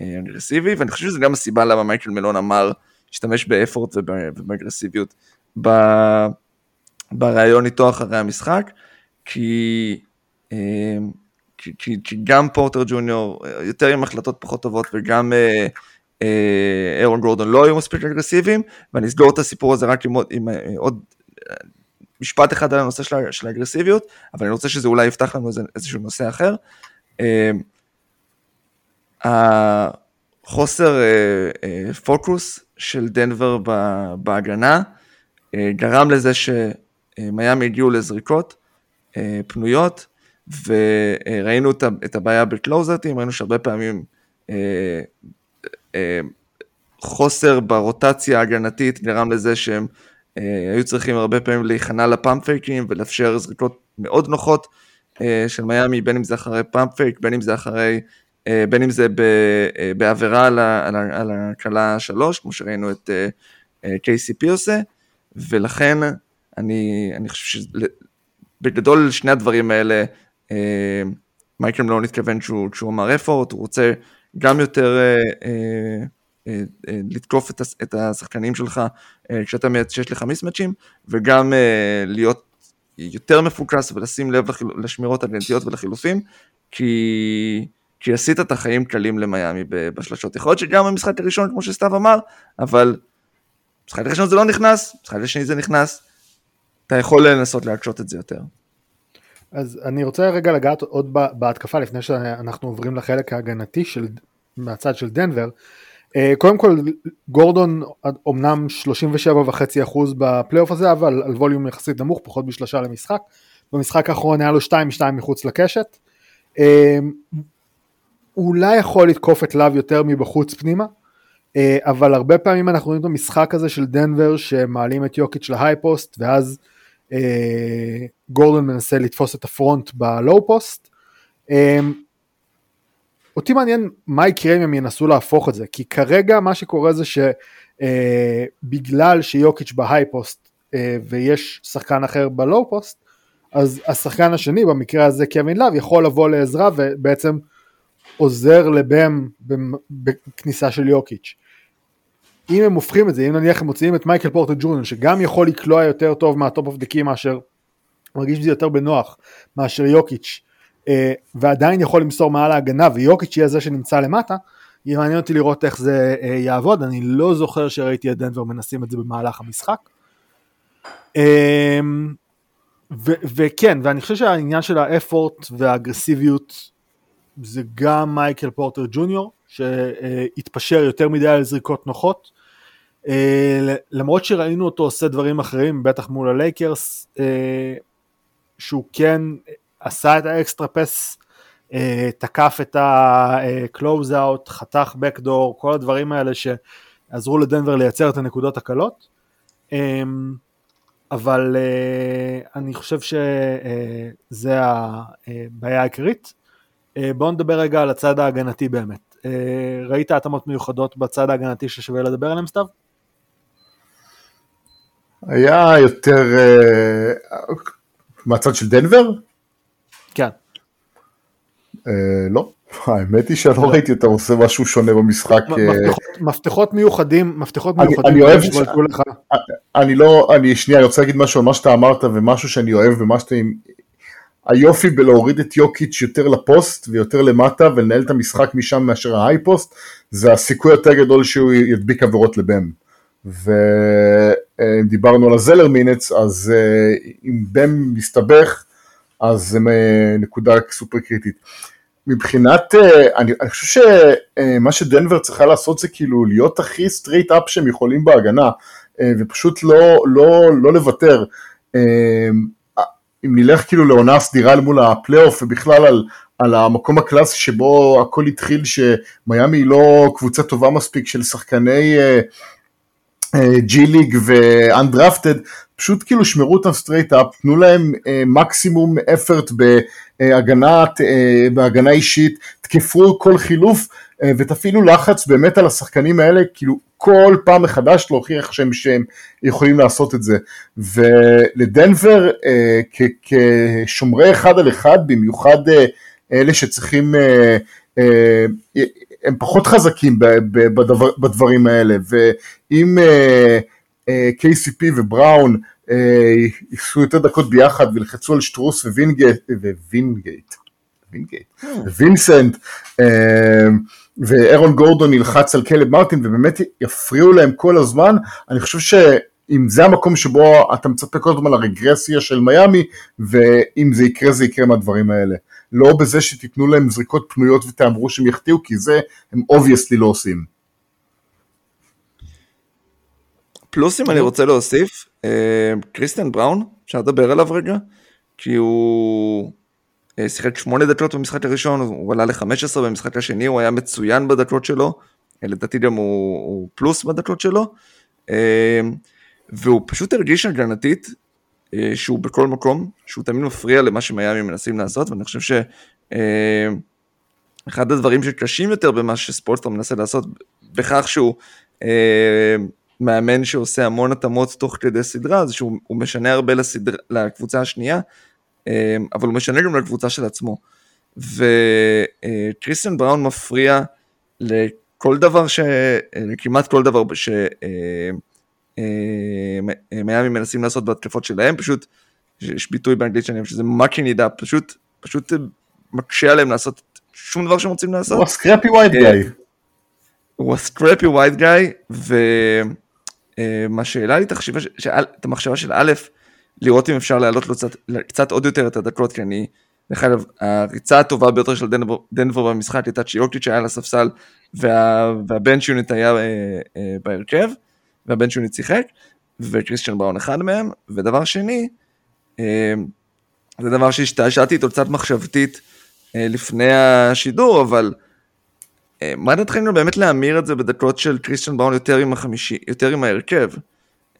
אה, אגרסיבי, ואני חושב שזה גם הסיבה למה מייקל מלון אמר, להשתמש באפורט ובאגרסיביות בריאיון איתו אחרי המשחק, כי, אה, כי, כי, גם פורטר ג'וניור יותר עם החלטות פחות טובות וגם אה, אירון גורדון לא היו מספיק אגרסיביים, ואני אסגור את הסיפור הזה רק עם, עם עוד משפט אחד על הנושא של, של האגרסיביות, אבל אני רוצה שזה אולי יפתח לנו איזשהו נושא אחר. החוסר פוקוס של דנבר בהגנה גרם לזה שמיאמי הגיעו לזריקות פנויות, וראינו את הבעיה בקלוזרטים, ראינו שהרבה פעמים חוסר ברוטציה ההגנתית גרם לזה שהם היו צריכים הרבה פעמים להיכנע לפאמפ פייקים ולאפשר זריקות מאוד נוחות של מיאמי, בין אם זה אחרי פאמפ פייק, בין אם זה אחרי אה, בין אם זה אה, בעבירה על הקלה שלוש, כמו שראינו את אה, KCP עושה, ולכן אני, אני חושב שבגדול שני הדברים האלה, מייקל לא מתכוון שהוא, אמר אפורט, הוא רוצה גם יותר לתקוף את השחקנים שלך כשאתה שיש לך מיסמצ'ים, וגם להיות יותר מפוקס ולשים לב לשמירות הגנטיות ולחילופים, כי... כי עשית את החיים קלים למיאמי בשלשות. יכול להיות שגם במשחק הראשון, כמו שסתיו אמר, אבל משחק הראשון זה לא נכנס, משחק השני זה נכנס, אתה יכול לנסות להקשות את זה יותר. אז אני רוצה רגע לגעת עוד בהתקפה לפני שאנחנו עוברים לחלק ההגנתי של, מהצד של דנבר. אה, קודם כל גורדון אמנם 37.5% בפלייאוף הזה אבל על volume יחסית נמוך פחות משלושה למשחק. במשחק האחרון היה לו 2-2 מחוץ לקשת. אה, אולי יכול לתקוף את לאב יותר מבחוץ פנימה, אה, אבל הרבה פעמים אנחנו רואים את המשחק הזה של דנבר שמעלים את יוקיץ' ל high post ואז גורדון מנסה לתפוס את ה front ב low post. אה, אותי מעניין מה יקרה אם הם ינסו להפוך את זה, כי כרגע מה שקורה זה שבגלל שיוקיץ' ב high post ויש שחקן אחר ב low post, אז השחקן השני, במקרה הזה קווין לאב, יכול לבוא לעזרה ובעצם עוזר לבם בכניסה של יוקיץ'. אם הם הופכים את זה, אם נניח הם מוציאים את מייקל פורטר ג'וניור שגם יכול לקלוע יותר טוב מה top of the key מאשר, מרגיש שזה יותר בנוח מאשר יוקיץ' אה, ועדיין יכול למסור מעל ההגנה ויוקיץ' יהיה זה שנמצא למטה, יהיה מעניין אותי לראות איך זה אה, יעבוד, אני לא זוכר שראיתי את דנבר מנסים את זה במהלך המשחק. אה, וכן, ואני חושב שהעניין של האפורט והאגרסיביות זה גם מייקל פורטר ג'וניור, שהתפשר יותר מדי על זריקות נוחות. אה, למרות שראינו אותו עושה דברים אחרים, בטח מול הלייקרס, אה, שהוא כן עשה את האקסטרה פס, אה, תקף את הקלוז אאוט, חתך בקדור, כל הדברים האלה שעזרו לדנבר לייצר את הנקודות הקלות. אבל אני חושב שזה הבעיה העיקרית. בואו נדבר רגע על הצד ההגנתי באמת. אה, ראית התאמות מיוחדות בצד ההגנתי ששווה לדבר עליהן סתיו? היה יותר אה, מהצד של דנבר? כן. לא, האמת היא שלא ראיתי אותם עושה משהו שונה במשחק. מפתחות מיוחדים, מפתחות מיוחדים. אני אוהב, אני לא, אני שנייה, אני רוצה להגיד משהו על מה שאתה אמרת ומשהו שאני אוהב ומה שאתם היופי בלהוריד את יוקיץ' יותר לפוסט ויותר למטה ולנהל את המשחק משם מאשר ההיי פוסט, זה הסיכוי יותר גדול שהוא ידביק עבירות לבם. ואם דיברנו על הזלר minutes, אז אה, אם בם מסתבך, אז זה נקודה סופר קריטית. מבחינת, אה, אני, אני חושב שמה שדנבר צריכה לעשות זה כאילו להיות הכי straight up שהם יכולים בהגנה, אה, ופשוט לא, לא, לא לוותר. אם נלך כאילו לעונה סדירה מול הפלייאוף ובכלל על, על המקום הקלאסי שבו הכל התחיל שמיאמי היא לא קבוצה טובה מספיק של שחקני G League ו undrafted, פשוט כאילו שמרו אותם straight up, תנו להם אה, מקסימום effort בהגנה, אה, בהגנה אישית, תקפו כל חילוף אה, ותפעילו לחץ באמת על השחקנים האלה, כאילו כל פעם מחדש להוכיח שהם, שהם יכולים לעשות את זה. ולדנבר אה, כשומרי אחד על אחד, במיוחד אה, אלה שצריכים, אה, אה, הם פחות חזקים בדבר, בדברים האלה, ואם אה, אה, KCP ובראון ייסעו יותר דקות ביחד וילחצו על סטרוס ווינגייט, ווינגייט, וינגייט, hmm. וינסנט, אה, וארון גורדון ילחץ על קיילב מרטין ובאמת יפריעו להם כל הזמן, אני חושב שאם זה המקום שבו אתה מצפה כל הזמן לרגרסיה של מיאמי, ואם זה יקרה זה יקרה מהדברים האלה. לא בזה שתיתנו להם זריקות פנויות ותאמרו שהם יחטיאו, כי זה הם obviously לא עושים. פלוס אם אני רוצה להוסיף, אה, קריסטיאן בראון, אפשר לדבר עליו רגע, כי הוא אה, שיחק שמונה דקות במשחק הראשון, הוא עלה ל-15 במשחק השני, הוא היה מצוין בדקות שלו, אה, לדעתי גם הוא, הוא פלוס בדקות שלו, והוא פשוט הרגיש הגנתית שהוא בכל מקום, שהוא תמיד מפריע למה שמיאמי מנסים לעשות, ואני חושב שאחד הדברים שקשים יותר במה שספולסטר מנסה לעשות, בכך שהוא מאמן שעושה המון התאמות תוך כדי סדרה, זה שהוא משנה הרבה לסדר, לקבוצה השנייה, אה, אבל הוא משנה גם לקבוצה של עצמו. וקריסטיאן בראון מפריע לכל דבר, ש... כמעט כל דבר שמיאמי אה, מנסים לעשות בהתקפות שלהם, פשוט, יש ביטוי באנגלית שאני חושב שזה mucking it up, פשוט, פשוט מקשה עליהם לעשות שום דבר שהם רוצים לעשות. הוא ה scrappy white guy. הוא ה scrappy white guy, ומה שהעלה לי את המחשבה של א', לראות אם אפשר להעלות לו קצת, קצת עוד יותר את הדקות, כי אני, דרך אגב, הריצה הטובה ביותר של דנבר, דנבר במשחק הייתה כשיוקיץ' היה על הספסל, וה, וה bench unit היה אה, אה, בהרכב, וה bench unit שיחק, וקריסטיאן בראון אחד מהם, ודבר שני, אה, זה דבר שהשתעשעתי איתו קצת מחשבתית אה, לפני השידור, אבל אה, מה דעתכם באמת להמיר את זה בדקות של קריסטיאן בראון יותר עם החמישי, יותר עם ההרכב?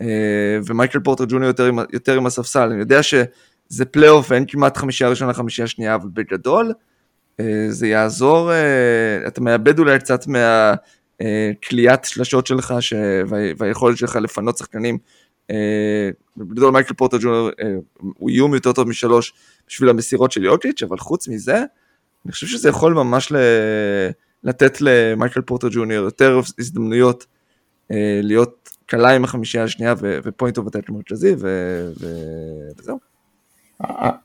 אה, ומייקל פורטר ג'וניור יותר, יותר עם הספסל. אני יודע שזה פלייאוף ואין כמעט חמישייה ראשונה, חמישייה שנייה, אבל בגדול אה, זה יעזור, אה, אתה מאבד אולי קצת מהקליעת שלשות שלך ש... והיכולת שלך לפנות שחקנים. בגדול מייקל פורטר ג'וניור הוא איום יותר טוב משלוש בשביל המסירות של יוקיץ', אבל חוץ מזה, אני חושב שזה יכול ממש ל... לתת למייקל פורטר ג'וניור יותר הזדמנויות להיות קלע עם החמישייה השנייה ו point of attack מרכזי וזהו.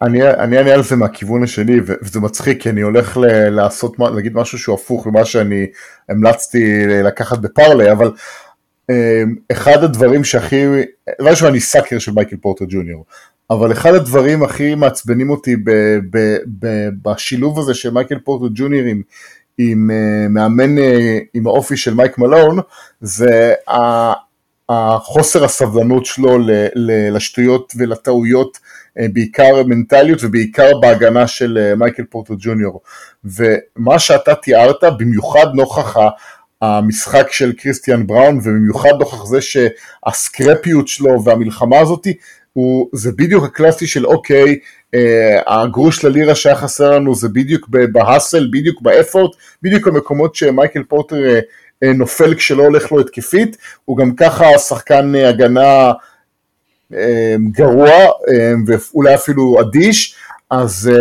אני אענה על זה מהכיוון השני וזה מצחיק כי אני הולך לעשות להגיד משהו שהוא הפוך למה שאני המלצתי לקחת ב parlay אבל אמ, אחד הדברים שהכי, לא יודע אני sucker של מייקל פורטר ג'וניור אבל אחד הדברים הכי מעצבנים אותי ב, ב, ב, בשילוב הזה של מייקל פורטר ג'וניור עם, עם uh, מאמן uh, עם האופי של מייק מלון זה החוסר הסבלנות שלו לשטויות ולטעויות, אה, בעיקר מנטליות ובעיקר בהגנה של אה, מייקל פורטר ג'וניור. ומה שאתה תיארת, במיוחד נוכח המשחק של קריסטיאן בראון, ובמיוחד נוכח זה שהסקרפיות שלו והמלחמה הזאתי, הוא, זה בדיוק הקלאסי של אוקיי, אה, הגרוש ללירה שהיה חסר לנו זה בדיוק בהאסל, בדיוק באפורט, בדיוק המקומות שמייקל פורטר אה, אה, נופל כשלא הולך לו התקפית, הוא גם ככה שחקן אה, הגנה אה, גרוע ואולי אפילו אדיש, אז,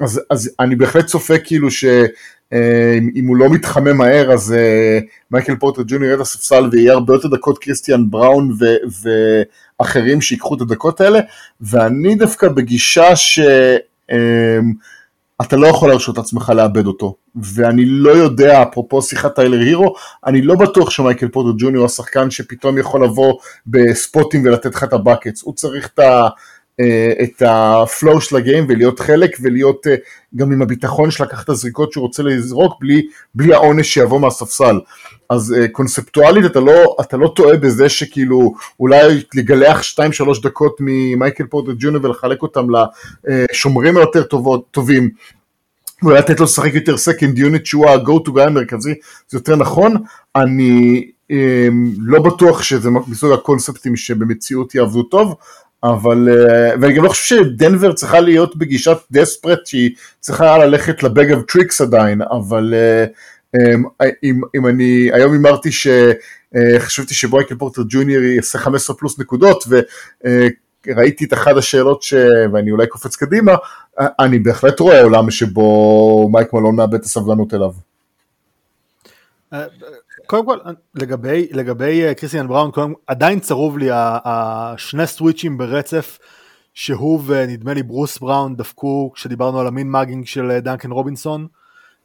אז, אז אני בהחלט צופה כאילו שאם הוא לא מתחמם מהר אז מייקל פורטר ג'וניור ירד לספסל ויהיה הרבה יותר דקות קריסטיאן בראון ו, ואחרים שיקחו את הדקות האלה, ואני דווקא בגישה ש... אתה לא יכול להרשות עצמך לאבד אותו. ואני לא יודע, אפרופו שיחת טיילר הירו, אני לא בטוח שמייקל פוטר ג'וניור הוא השחקן שפתאום יכול לבוא בספוטים ולתת לך את ה buckets. הוא צריך את ה... אה, את ה flow של ה game ולהיות חלק ולהיות אה, גם עם הביטחון של לקחת את הזריקות שהוא רוצה לזרוק בלי, בלי העונש שיבוא מהספסל. אז אה, קונספטואלית אתה לא, אתה לא טועה בזה שכאילו אולי לגלח 2-3 דקות ממייקל פורטר ג'וניור ולחלק אותם לשומרים היותר טובים ואולי לתת לו לשחק יותר second unit שהוא ה-go to guy המרכזי זה יותר נכון אני לא בטוח שזה מסוג הקונספטים שבמציאות יעבדו טוב, אבל, uh, ואני גם לא חושב שדנבר צריכה להיות בגישת desperate שהיא צריכה ללכת ל bag of tricks עדיין, אבל uh, um, אם, אם אני היום הימרתי שחשבתי uh, שמייקל פורטר ג'וניור יעשה 15 פלוס נקודות וראיתי את אחת השאלות ש... ואני אולי קופץ קדימה, אני בהחלט רואה עולם שבו מייק מלון מאבד את הסבלנות אליו. קודם כל לגבי לגבי אה, קריסטיאן בראון קודם, עדיין צרוב לי השני סוויצ'ים ברצף שהוא ונדמה לי ברוס בראון דפקו כשדיברנו על ה mean mugging של אה, דנקן רובינסון.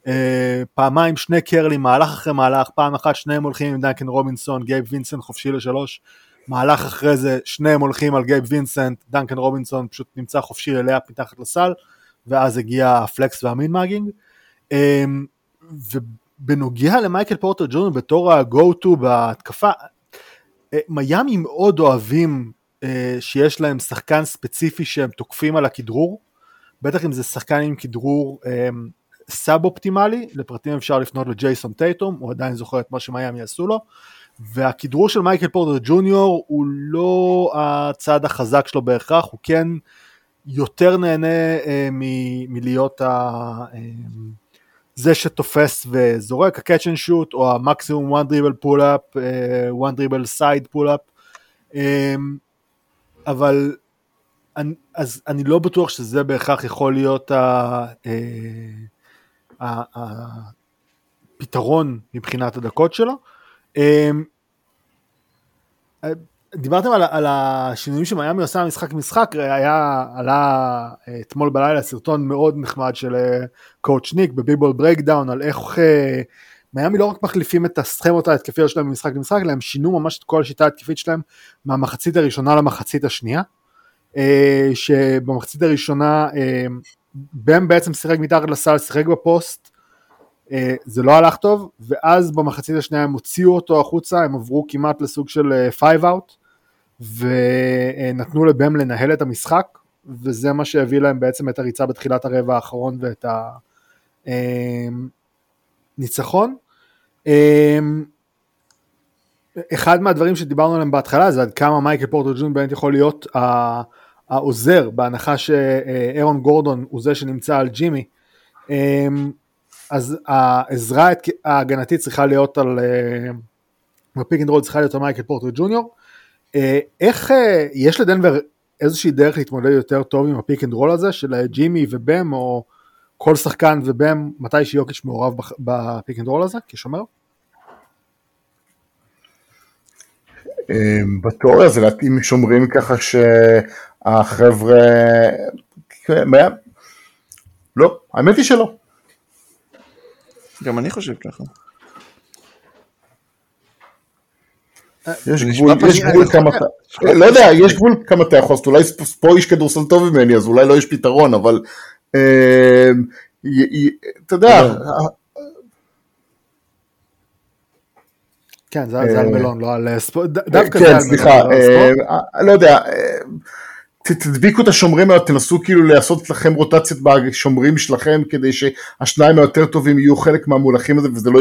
אה, פעמיים שני קרלים מהלך אחרי מהלך פעם אחת שניהם הולכים עם דנקן רובינסון גייב וינסנט חופשי לשלוש מהלך אחרי זה שניהם הולכים על גייב וינסנט דנקן רובינסון פשוט נמצא חופשי ל layup מתחת לסל ואז הגיע ה flex וה mean mugging בנוגע למייקל פורטר ג'וניור בתור ה-go to בהתקפה, אה, מיאמי מאוד אוהבים אה, שיש להם שחקן ספציפי שהם תוקפים על הכדרור, בטח אם זה שחקן עם כדרור אה, סאב אופטימלי, לפרטים אפשר לפנות לג'ייסון טייטום, הוא עדיין זוכר את מה שמיאמי עשו לו, והכדרור של מייקל פורטר ג'וניור הוא לא הצד החזק שלו בהכרח, הוא כן יותר נהנה מ- מלהיות ה... זה שתופס וזורק, ה-catch and shoot, או המקסימום one dribble pull up, uh, one dribble side pull up, um, אבל אני, אז אני לא בטוח שזה בהכרח יכול להיות הפתרון מבחינת הדקות שלו. דיברתם על, על השינויים שמיאמי עושה משחק משחק, היה, עלה אה, אתמול בלילה סרטון מאוד נחמד של coach ניק ב BBall Breakdown על איך אה, מיאמי לא רק מחליפים את הסכמות ההתקפיות שלהם ממשחק למשחק, אלא הם שינו ממש את כל השיטה ההתקפית שלהם מהמחצית הראשונה למחצית השנייה, אה, שבמחצית הראשונה בם בעצם שיחק מתחת לסל, שיחק בפוסט, זה לא הלך טוב, ואז במחצית השנייה הם הוציאו אותו החוצה, הם עברו כמעט לסוג של five out, ונתנו לבם לנהל את המשחק, וזה מה שהביא להם בעצם את הריצה בתחילת הרבע האחרון ואת הניצחון. אמ, אחד מהדברים שדיברנו עליהם בהתחלה זה עד כמה מייקל פורטר ג'וניור באמת יכול להיות העוזר בהנחה שאהרון גורדון הוא זה שנמצא על ג'ימי אמ, אז העזרה ההגנתית צריכה להיות על ב pick and roll צריכה להיות על מייקל פורטר ג'וניור אה, איך אה, יש לדנבר איזושהי דרך להתמודד יותר טוב עם ה pick and roll הזה של ג'ימי ובם או כל שחקן ובם מתי שיוקיץ' מעורב ב pick and roll הזה כשומר? אה, בתיאוריה זה להתאים שומרים ככה שהחבר'ה, לא, האמת היא שלא. גם אני חושב ככה. יש גבול, יש גבול כמה אתה, לא יודע, יש גבול כמה אתה יכול, אולי פה איש כדורסל טוב ממני, אז אולי לא יש פתרון, אבל אה, אתה יודע. כן, זה על מלון, לא על ספורט, דווקא זה על מלון, לא על ספורט. לא יודע, תדביקו את השומרים האלה, תנסו כאילו לעשות לכם רוטציות בשומרים שלכם כדי שהשניים היותר טובים יהיו חלק מהמולכים הזה וזה לא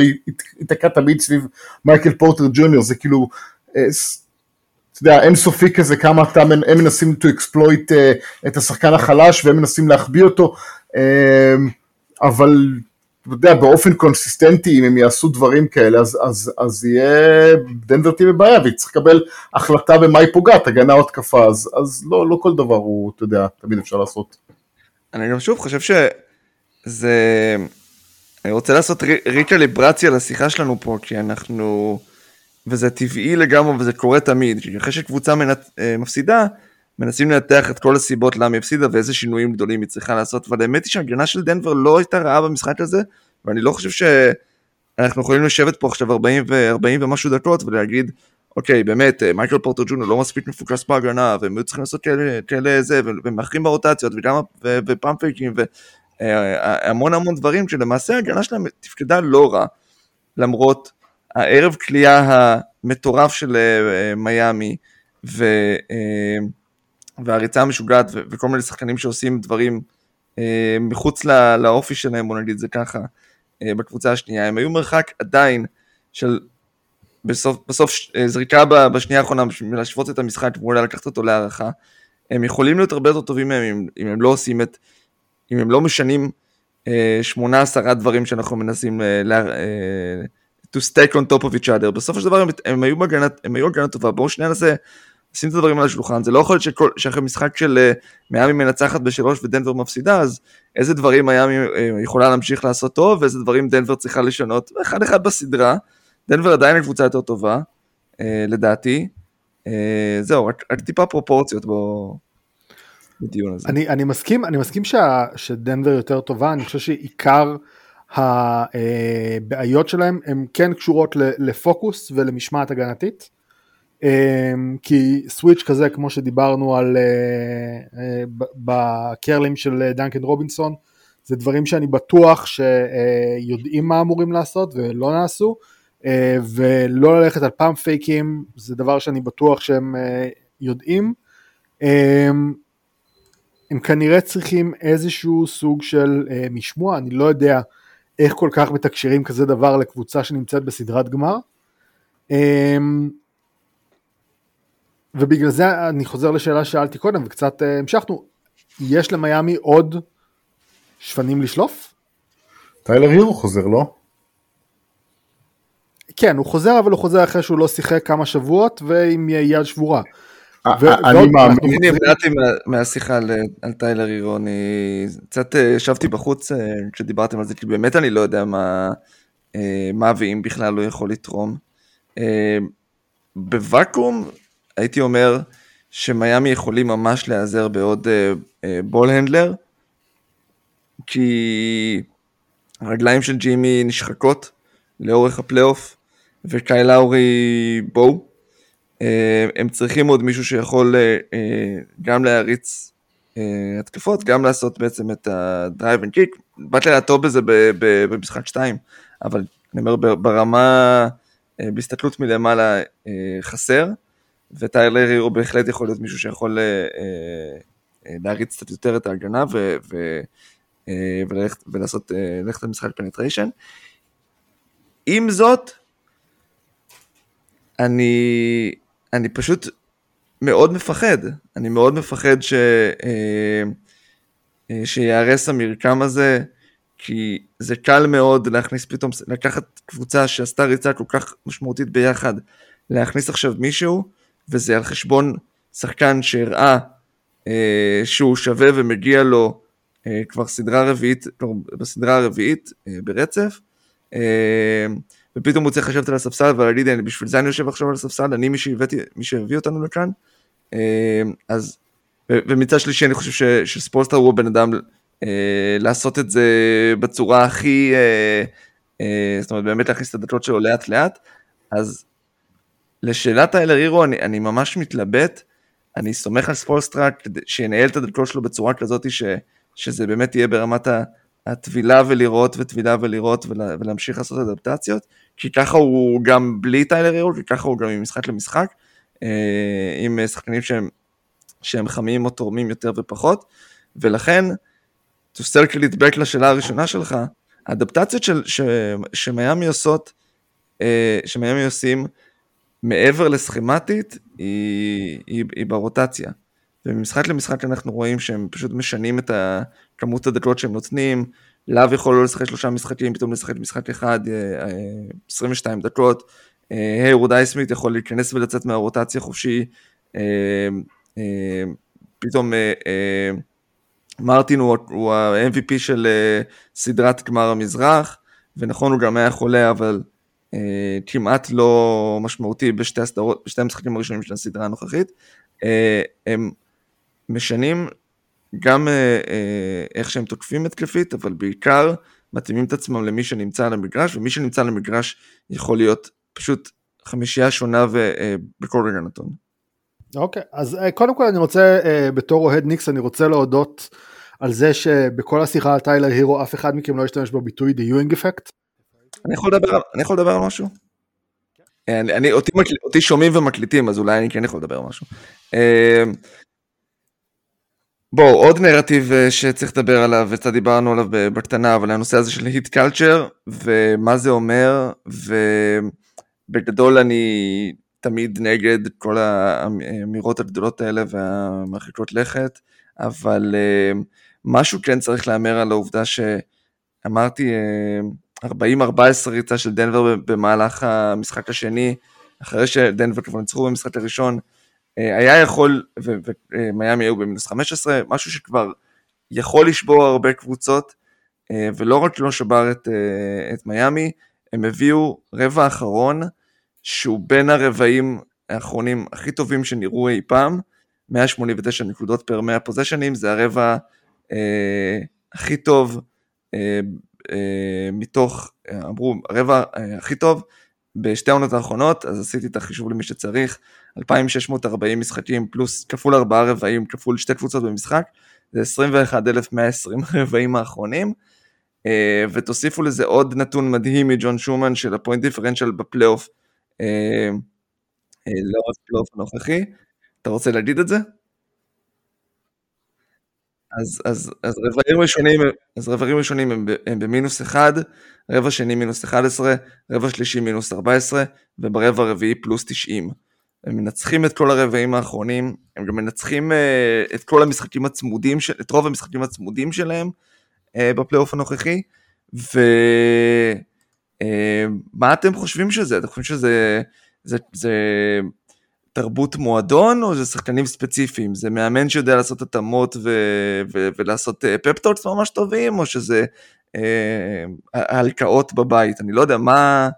ייתקע תמיד סביב מייקל פורטר ג'וניור, זה כאילו, אה, אתה יודע, אינסופי כזה כמה אתה, הם מנסים to exploit אה, את השחקן החלש והם מנסים להחביא אותו, אה, אבל אתה יודע, באופן קונסיסטנטי, אם הם יעשו דברים כאלה, אז, אז, אז יהיה דנבר תהיה בבעיה, והיא צריך לקבל החלטה במה היא פוגעת, הגנה או התקפה, אז, אז לא, לא כל דבר הוא, אתה יודע, תמיד אפשר לעשות. אני גם שוב חושב שזה... אני רוצה לעשות ריקליברציה לשיחה שלנו פה, כי אנחנו... וזה טבעי לגמרי וזה קורה תמיד, אחרי שקבוצה מנת... אה, מפסידה, מנסים לנתח את כל הסיבות למה היא הפסידה ואיזה שינויים גדולים היא צריכה לעשות, אבל האמת היא שהגנה של דנבר לא הייתה רעה במשחק הזה, ואני לא חושב שאנחנו יכולים לשבת פה עכשיו 40, ו- 40 ומשהו דקות ולהגיד, אוקיי, באמת, אה, מייקל פורטו ג'ונו לא מספיק מפוקס בהגנה, והם היו צריכים לעשות כאלה, כאלה זה, ומאחרים ברוטציות, וגם, ו- ופאמפ פייקים, והמון המון דברים, שלמעשה ההגנה שלהם תפקדה לא רע, למרות הערב כליאה המטורף של אה, מיאמי, ו... Uh, והריצה המשוגעת ו- וכל מיני שחקנים שעושים דברים אה, מחוץ לא- לאופי שלהם, בוא נגיד זה ככה, אה, בקבוצה השנייה, הם היו מרחק עדיין של בסוף, בסוף זריקה בשנייה האחרונה בשביל להשוות את המשחק ואולי לקחת אותו להערכה, הם יכולים להיות הרבה יותר טובים מהם אם, אם הם לא עושים את, אם הם לא משנים שמונה עשרה דברים שאנחנו מנסים לה, to stack on top of each other, בסופו של דבר הם, הם היו בהגנה, הם היו הגנה טובה, בואו שנייה נעשה, נשים את הדברים על השולחן, זה לא יכול להיות שאחרי משחק של מיאמי מנצחת בשלוש ודנבר מפסידה, אז איזה דברים מיאמי יכולה להמשיך לעשות טוב, ואיזה דברים דנבר צריכה לשנות, אחד אחד בסדרה, דנבר עדיין הקבוצה יותר טובה, לדעתי, זהו, רק, רק טיפה פרופורציות בו. בדיון הזה. אני, אני מסכים, אני מסכים שה, שדנבר יותר טובה, אני חושב שעיקר הבעיות שלהם הן כן קשורות לפוקוס ולמשמעת הגנתית. כי סוויץ' כזה כמו שדיברנו על בקרלים של דנקן רובינסון זה דברים שאני בטוח שיודעים מה אמורים לעשות ולא נעשו ולא ללכת על פאמפ פייקים זה דבר שאני בטוח שהם יודעים הם כנראה צריכים איזשהו סוג של משמוע אני לא יודע איך כל כך מתקשרים כזה דבר לקבוצה שנמצאת בסדרת גמר. אמ, ובגלל זה אני חוזר לשאלה ששאלתי קודם וקצת אה, המשכנו, יש למיאמי עוד שפנים לשלוף? טיילר הירו חוזר, לא? כן, הוא חוזר, אבל הוא חוזר אחרי שהוא לא שיחק כמה שבועות ועם יד שבורה. אני מאמין. אני נבלעתי מהשיחה על טיילר הירו, אני קצת אה, ישבתי בחוץ אה, כשדיברתם על זה, כי באמת אני לא יודע מה אה, ואם בכלל הוא יכול לתרום. בוואקום הייתי אומר שמיאמי יכולים ממש להיעזר בעוד ball handler, כי הרגליים של ג'ימי נשחקות לאורך הפלייאוף, וקייל לאורי בואו. אה, הם צריכים עוד מישהו שיכול אה, אה, גם להריץ התקפות, גם לעשות בעצם את ה drive and kick. באטלר היה טוב בזה במשחק 2, אבל אני אומר ברמה, בהסתכלות מלמעלה חסר, וטיילר הירו בהחלט יכול להיות מישהו שיכול להריץ קצת יותר את ההגנה ו, ו, וללכת, ולעשות, ללכת למשחק penetration. עם זאת, אני, אני פשוט מאוד מפחד, אני מאוד מפחד ש... אה, אה, שיהרס המרקם הזה, כי זה קל מאוד להכניס פתאום, לקחת קבוצה שעשתה ריצה כל כך משמעותית ביחד, להכניס עכשיו מישהו, וזה על חשבון שחקן שהראה אה, שהוא שווה ומגיע לו כבר סדרה רביעית, כבר בסדרה הרביעית ברצף. אה, ופתאום הוא צריך לשבת על הספסל ולהגיד, בשביל זה אני יושב עכשיו על הספסל, אני מי שהבאתי, מי שהביא אותנו לכאן. אה, אז, ומצד שלישי אני חושב שספולסטר הוא הבן אדם אה, לעשות את זה בצורה הכי, אה, זאת אומרת באמת להכניס את הדקות שלו לאט לאט, אז לשאלת האלר הירו אני, אני ממש מתלבט, אני סומך על ספולסטרה שינהל את הדקות שלו בצורה כזאת ש, שזה באמת יהיה ברמת ה... הטבילה ולראות וטבילה ולראות ולה, ולהמשיך לעשות אדפטציות, כי ככה הוא גם בלי טיילר הירו, כי ככה הוא גם ממשחק למשחק, אה, עם שחקנים שהם, שהם חמים או תורמים יותר ופחות, ולכן, to circle it back לשאלה הראשונה שלך, האדפטציות של, ש, שמיאמי עושות, אה, שמיאמי עושים, מעבר לסכמטית, היא, היא, היא ברוטציה. וממשחק למשחק אנחנו רואים שהם פשוט משנים את כמות הדקות שהם נותנים, לאו יכול לא לשחק שלושה משחקים, פתאום לשחק משחק אחד, 22 אה, אה, דקות, הירוד אייסמית יכול להיכנס ולצאת מהרוטציה חופשי, אה, פתאום מרטין הוא, ה-MVP של סדרת גמר המזרח, ונכון הוא גם היה חולה, אבל כמעט לא משמעותי בשתי המשחקים הראשונים של הסדרה הנוכחית. הם משנים גם אה, אה, איך שהם תוקפים התקפית, אבל בעיקר מתאימים את עצמם למי שנמצא על המגרש, ומי שנמצא על המגרש יכול להיות פשוט חמישייה שונה אה, בכל רגע נתון. אוקיי, okay, אז קודם כל אני רוצה, בתור אוהד ניקס, אני רוצה להודות על זה שבכל השיחה על טיילר הירו אף אחד מכם לא השתמש בביטוי The Ewing Effect. אני יכול לדבר, אני יכול לדבר על משהו? אני, אני, אותי, אותי שומעים ומקליטים, אז אולי אני כן יכול לדבר על משהו. בואו, עוד נרטיב אה, שצריך לדבר עליו, וקצת דיברנו עליו בקטנה, אבל הנושא הזה של היט קלצ'ר, ומה זה אומר, בגדול אני תמיד נגד כל האמירות הגדולות האלה והמרחיקות לכת, אבל משהו כן צריך להמר על העובדה שאמרתי 40-14 ריצה של דנבר במהלך המשחק השני, אחרי שדנבר כבר ניצחו במשחק הראשון, היה יכול, ומיאמי היו במינוס 15, משהו שכבר יכול לשבור הרבה קבוצות, ולא רק לא שבר את, את מיאמי, הם הביאו רבע אחרון שהוא בין הרבעים האחרונים הכי טובים שנראו אי פעם, 189 נקודות פר 100 פוזיישנים, זה הרבע אה, הכי טוב אה, אה, מתוך, אמרו, הרבע אה, הכי טוב בשתי העונות האחרונות, אז עשיתי את החישוב למי שצריך, 2,640 משחקים פלוס כפול 4 רבעים כפול שתי קבוצות במשחק, זה 21,120 רבעים האחרונים. אה, ותוסיפו לזה עוד נתון מדהים מג'ון שומן של ה point differential בפלייאוף אה, אה, לאורך הפלייאוף הנוכחי. אתה רוצה להגיד את זה? אז, אז, אז רבעים ראשונים, אז רבעים ראשונים הם, הם במינוס 1, רבע שני מינוס 11, רבע שלישי מינוס 14, וברבע הרביעי פלוס 90. הם מנצחים את כל הרבעים האחרונים, הם גם מנצחים uh, את כל המשחקים הצמודים, את רוב המשחקים הצמודים שלהם, אה, בפלייאוף הנוכחי, ומה אה, אתם חושבים שזה? אתם חושבים שזה זה, זה תרבות מועדון או זה שחקנים ספציפיים? זה מאמן שיודע לעשות התאמות ו, ו, ולעשות פפטולס אה, ממש טובים, או שזה אה, הלקאות בבית? אני לא יודע, מה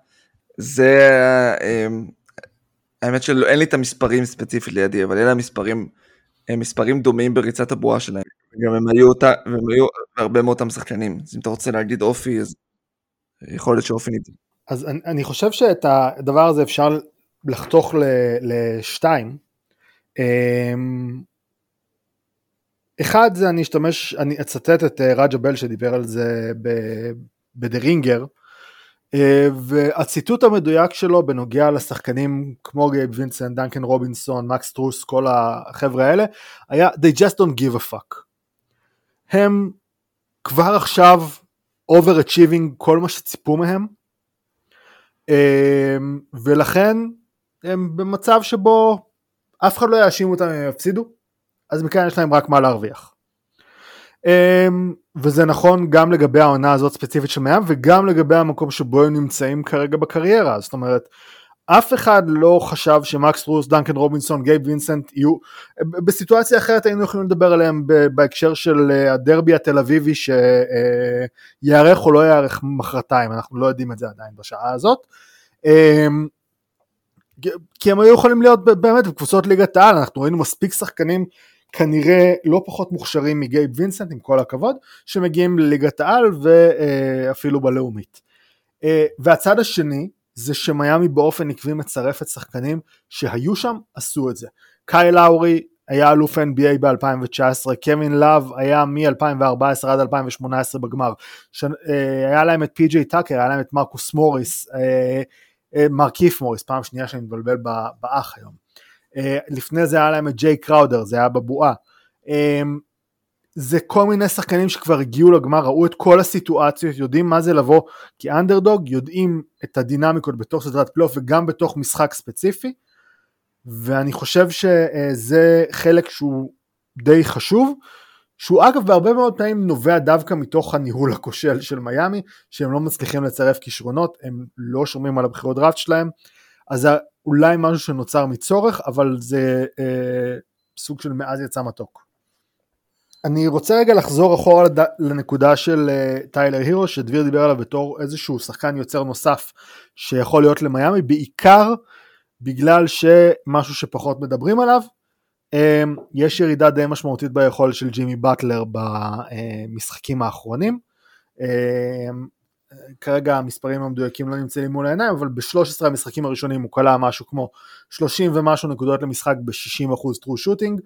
זה... אה, האמת שאין לי את המספרים ספציפית לידי, אבל אלה המספרים, מספרים דומים בריצת הבועה שלהם. גם הם היו אותה, והם היו הרבה מאותם שחקנים. אז אם אתה רוצה להגיד אופי, אז יכול להיות שאופי ניתן. אז אני, אני חושב שאת הדבר הזה אפשר לחתוך לשתיים. אמ, אחד זה אני אשתמש, אני אצטט את אה, רג'ה בל שדיבר על זה ב-The Ringer, אה, והציטוט המדויק שלו בנוגע לשחקנים כמו גייב וינסנט, דנקן רובינסון, מקס סטרוס, כל החבר'ה האלה, היה they just don't give a fuck. הם כבר עכשיו overachieving כל מה שציפו מהם, אמ, ולכן הם במצב שבו אף אחד לא יאשים אותם אם יפסידו, אז מכאן יש להם רק מה להרוויח. אמ, וזה נכון גם לגבי העונה הזאת ספציפית של מהם וגם לגבי המקום שבו הם נמצאים כרגע בקריירה, זאת אומרת אף אחד לא חשב שמקס רוס, דנקן רובינסון, גייב וינסנט יהיו, בסיטואציה אחרת היינו יכולים לדבר עליהם בהקשר של אה, הדרבי התל אביבי שיארך או לא יארך מחרתיים, אנחנו לא יודעים את זה עדיין בשעה הזאת. כי הם היו יכולים להיות באמת בקבוצות ליגת העל, אנחנו ראינו מספיק שחקנים כנראה לא פחות מוכשרים מגייב וינסנט עם כל הכבוד, שמגיעים לליגת העל ואפילו בלאומית. אה, והצד השני, זה שמיאמי באופן עקבי מצרפת שחקנים שהיו שם, עשו את זה. קייל לאורי היה אלוף NBA ב-2019, קווין לאב היה מ-2014 עד 2018 בגמר, ש... אה, היה להם את פי.ג'יי טאקר, היה להם את מרקוס מוריס, אה, מרקיף מוריס, פעם שנייה שאני מתבלבל בהיט היום. לפני זה היה להם את ג'יי קראודר, זה היה בבועה. זה כל מיני שחקנים שכבר הגיעו לגמר, ראו את כל הסיטואציות, יודעים מה זה לבוא כאנדרדוג, יודעים את הדינמיקות בתוך סדרת פלייאוף וגם בתוך משחק ספציפי, ואני חושב שזה חלק שהוא די חשוב, שהוא אגב בהרבה מאוד פעמים נובע דווקא מתוך הניהול הכושל של מיאמי, שהם לא מצליחים לצרף כישרונות, הם לא שומרים על הבחירות דראפט שלהם, אז זה אולי משהו שנוצר מצורך, אבל זה אה, סוג של מאז יצא מתוק. אני רוצה רגע לחזור אחורה לנקודה של אה, טיילר הירו שדביר דיבר עליו בתור איזשהו שחקן יוצר נוסף שיכול להיות למיאמי בעיקר בגלל שמשהו שפחות מדברים עליו יש ירידה די משמעותית ביכולת של ג'ימי באטלר במשחקים האחרונים. אמ, כרגע המספרים המדויקים לא נמצאים מול העיניים אבל ב-13 המשחקים הראשונים הוא כלה משהו כמו 30 ומשהו נקודות למשחק ב-60% true shooting.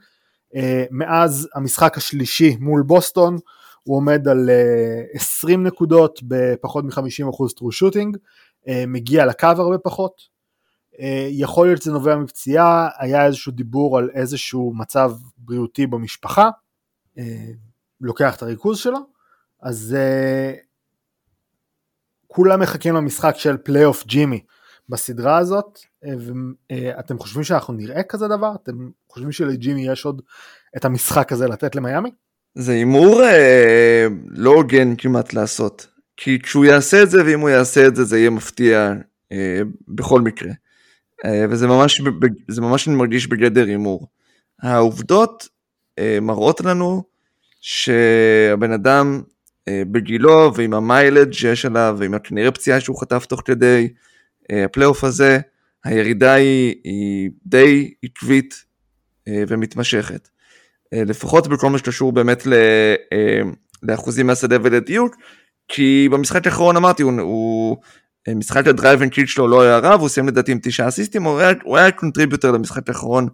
אה, מאז המשחק השלישי מול בוסטון הוא עומד על 20 אה, נקודות בפחות מ-50% true shooting, אה, מגיע לקו הרבה פחות. יכול להיות שזה נובע מפציעה, היה איזשהו דיבור על איזשהו מצב בריאותי במשפחה, לוקח את הריכוז שלו, אז כולם מחכים למשחק של פלייאוף ג'ימי בסדרה הזאת, ואתם חושבים שאנחנו נראה כזה דבר? אתם חושבים שלג'ימי יש עוד את המשחק הזה לתת למיאמי? זה הימור אה, לא הוגן כמעט לעשות, כי כשהוא יעשה את זה, ואם הוא יעשה את זה, זה יהיה מפתיע אה, בכל מקרה. אה, וזה ממש, זה ממש מרגיש בגדר הימור. העובדות אה, מראות לנו שהבן אדם אה, בגילו ועם המיילג' שיש עליו ועם הכנראה פציעה שהוא חטף תוך כדי הפלייאוף הזה, הירידה היא, היא די עקבית ומתמשכת. לפחות בכל מה שקשור באמת ל, לאחוזים מהשדה ולדיוק, כי במשחק האחרון אמרתי, הוא, הוא משחק ה drive and kick שלו לא היה רב, הוא סיים לדעתי עם תשעה אסיסטים, הוא היה, contributor למשחק האחרון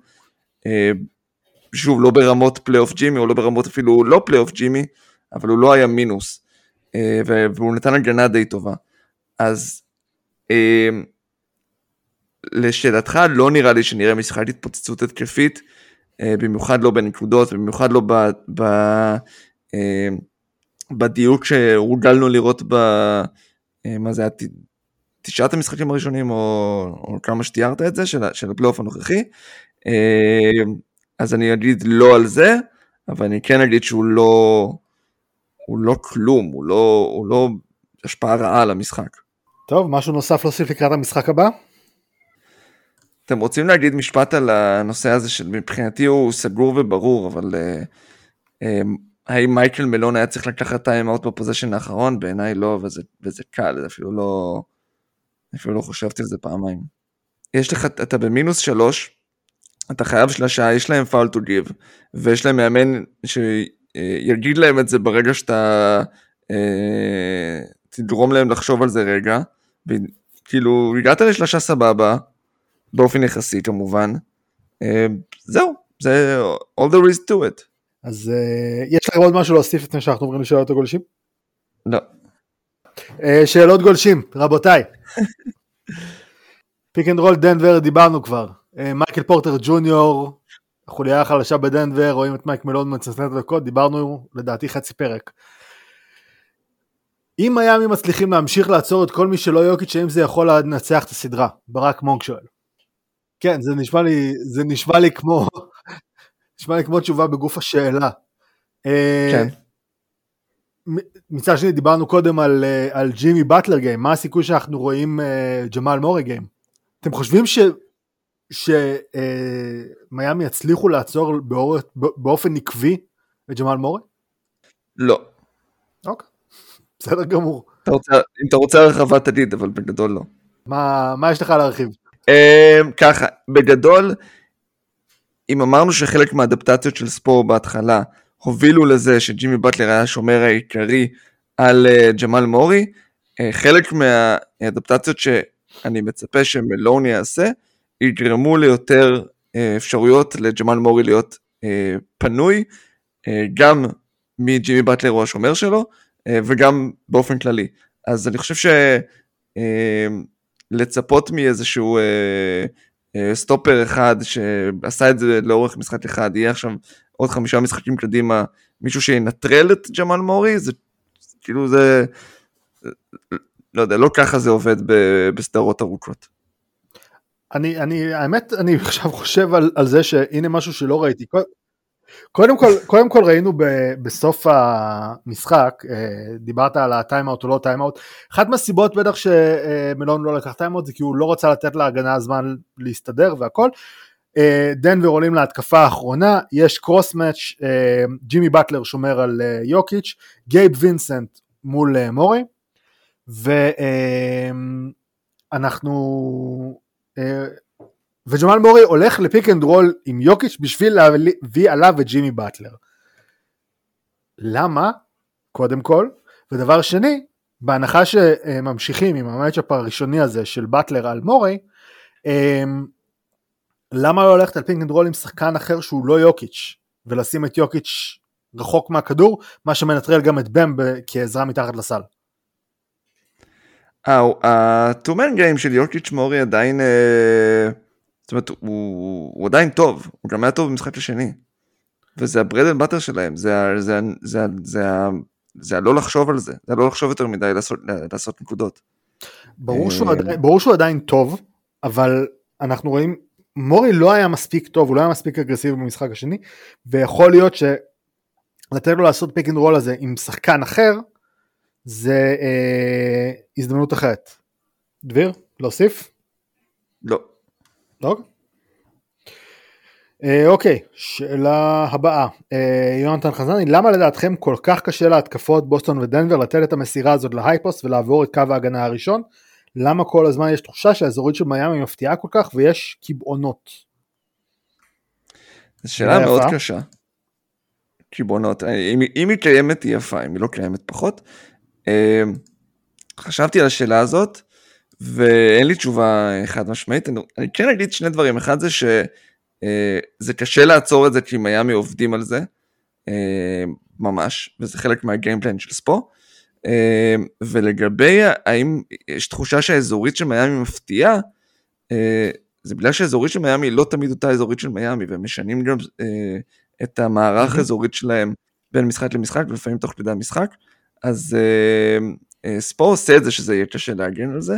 שוב, לא ברמות פלייאוף ג'ימי, או לא ברמות אפילו לא פלייאוף ג'ימי, אבל הוא לא היה מינוס, אה, והוא נתן הגנה די טובה. אז אה, לשאלתך, לא נראה לי שנראה משחק התפוצצות התקפית, אה, במיוחד לא בנקודות, במיוחד לא ב, ב, בדיוק שהורגלנו לראות ב... מה זה היה? תשעת המשחקים הראשונים, או, או כמה שתיארת את זה, של, של הפלייאוף הנוכחי. אז אני אגיד לא על זה, אבל אני כן אגיד שהוא לא, הוא לא כלום, הוא לא, הוא לא השפעה רעה על המשחק. טוב, משהו נוסף להוסיף לקראת המשחק הבא? אתם רוצים להגיד משפט על הנושא הזה שמבחינתי הוא סגור וברור, אבל uh, uh, האם מייקל מלון היה צריך לקחת טיים אאוט ב possession האחרון? בעיניי לא, וזה, וזה קל, זה אפילו לא, אפילו לא חשבתי על זה פעמיים. יש לך, אתה במינוס שלוש, אתה חייב שלושה, יש להם foul to give, ויש להם מאמן שיגיד להם את זה ברגע שאתה אה, תגרום להם לחשוב על זה רגע, וכאילו הגעת לשלושה סבבה, באופן יחסי כמובן, אה, זהו, זה all there is to it. אז אה, יש לכם עוד משהו להוסיף לפני שאנחנו עוברים לשאלות הגולשים? לא. אה, שאלות גולשים, רבותיי. פיק אנד רול דנבר דיברנו כבר. אה, מייקל פורטר ג'וניור, החוליה החלשה בדנבר, רואים את מייק מלון מקצץ דקות, דיברנו לדעתי חצי פרק. אם מיאמי מצליחים להמשיך לעצור את כל מי שלא יוקיץ', האם זה יכול לנצח את הסדרה? ברק מונק שואל. כן, זה נשמע לי, זה נשמע לי כמו, נשמע לי כמו תשובה בגוף השאלה. אה, כן. מצד שני דיברנו קודם על, אה, על ג'ימי באטלר גיים, מה הסיכוי שאנחנו רואים ג'מאל מורי גיים? אתם חושבים. שמיאמי יצליחו לעצור באופן עקבי את ג'מאל מורי? לא. אוקיי, בסדר גמור. אתה רוצה, אם אתה רוצה הרחבה תגיד, אבל בגדול לא. מה, מה יש לך להרחיב? אמ, ככה, בגדול, אם אמרנו שחלק מהאדפטציות של ספור בהתחלה הובילו לזה שג'ימי באטלר היה השומר העיקרי על uh, ג'מאל מורי, uh, חלק מהאדפטציות שאני מצפה שמלוני יעשה, יגרמו ליותר אה, אפשרויות לג'מאל מורי להיות אה, פנוי, אה, גם מג'ימי באטלר הוא השומר שלו, וגם באופן כללי. אז אני חושב שלצפות מאיזשהו סטופר אחד שעשה את זה לאורך משחק אחד, יהיה עכשיו עוד חמישה משחקים קדימה, מישהו שינטרל את ג'מאל מורי, זה כאילו זה, לא יודע, לא ככה זה עובד בסדרות ארוכות. אני, אני, האמת, אני עכשיו חושב על, על זה שהנה משהו שלא ראיתי. קודם כל, קודם כל ראינו ב, בסוף המשחק, אה, דיברת על הטיימאוט או לא טיימאוט, אחת מהסיבות בטח שמלון לא לקח טיימאוט זה כי הוא לא רצה לתת להגנה זמן להסתדר והכל. אה, דנבר עולים להתקפה האחרונה, יש cross match, אה, ג'ימי באטלר שומר על יוקיץ', גייב וינסנט מול מורי, ואנחנו אה, וג'מאל מורי הולך לפיק אנד רול עם יוקיץ' בשביל להביא עליו את ג'ימי באטלר. למה? קודם כל. ודבר שני, בהנחה שממשיכים עם ה matchup הראשוני הזה של באטלר על מורי, אה, למה לא ללכת על פיק אנד רול עם שחקן אחר שהוא לא יוקיץ', ולשים את יוקיץ' רחוק מהכדור, מה שמנטרל גם את בם כעזרה מתחת לסל. ה two man game של יוקיץ' מורי עדיין, אה, זאת אומרת, הוא, עדיין טוב, הוא גם היה טוב במשחק השני. וזה ה bread and butter שלהם, זה, זה, הלא לחשוב על זה, זה הלא לחשוב יותר מדי לעשות, נקודות. עדיין, ברור שהוא עדיין טוב, אבל אנחנו רואים, מורי לא היה מספיק טוב, הוא לא היה מספיק אגרסיבי במשחק השני, ויכול להיות שלתת לו לעשות פיק אנד רול הזה עם שחקן אחר, זה אה, הזדמנות אחרת. דביר, להוסיף? לא. לא? אה, אוקיי, שאלה הבאה, אה, יונתן חזני, למה לדעתכם כל כך קשה להתקפות בוסטון ודנבר לתת את המסירה הזאת להייפוס ולעבור את קו ההגנה הראשון? למה כל הזמן יש תחושה שהאזורית של מיאמי מפתיעה כל כך ויש קבעונות? זו שאלה מאוד יפה. קשה. קיבעונות, אם, אם היא קיימת היא יפה, אם היא לא קיימת פחות. אה, חשבתי על השאלה הזאת, ואין לי תשובה חד משמעית, אני, אני כן אגיד שני דברים, אחד זה ש... אה, זה קשה לעצור את זה כי מיאמי עובדים על זה, אה, ממש, וזה חלק מהגיימפליין של ספו. אה, ולגבי האם יש תחושה שהאזורית של מיאמי מפתיעה, זה בגלל שהאזורית של מיאמי לא תמיד אותה אזורית של מיאמי, והם משנים גם את המערך האזורית שלהם בין משחק למשחק, ולפעמים תוך כדי המשחק. אז ספו עושה את זה שזה יהיה קשה להגן על זה,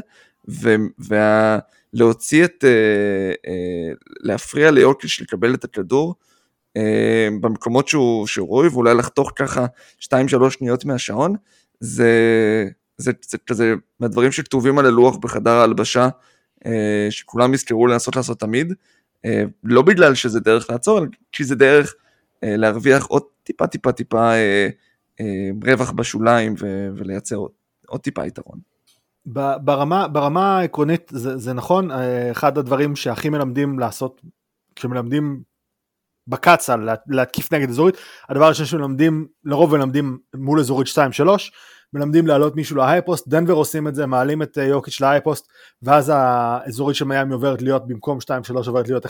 וה... להוציא את, אה, אה, להפריע ליוקיץ' לקבל את הכדור אה, במקומות שהוא, שהוא רואה, ואולי לחתוך ככה 2-3 שניות מהשעון, זה, זה, זה כזה מהדברים שכתובים על הלוח בחדר ההלבשה, אה, שכולם יזכרו לנסות לעשות תמיד, אה, לא בגלל שזה דרך לעצור, אלא כי זה דרך אה, להרוויח עוד טיפה טיפה טיפה רווח בשוליים ולייצר עוד, עוד טיפה יתרון. ברמה, ברמה העקרונית זה, זה נכון, אחד הדברים שהכי מלמדים לעשות כשמלמדים בקצ"א להתקיף נגד אזורית, הדבר הראשון שמלמדים, לרוב מלמדים מול אזורית 2-3, מלמדים להעלות מישהו להייפוסט, דנבר עושים את זה, מעלים את אה, יוקיץ' להייפוסט, ואז האזורית של מיאמי עוברת להיות במקום 2-3 עוברת להיות 1-3-1.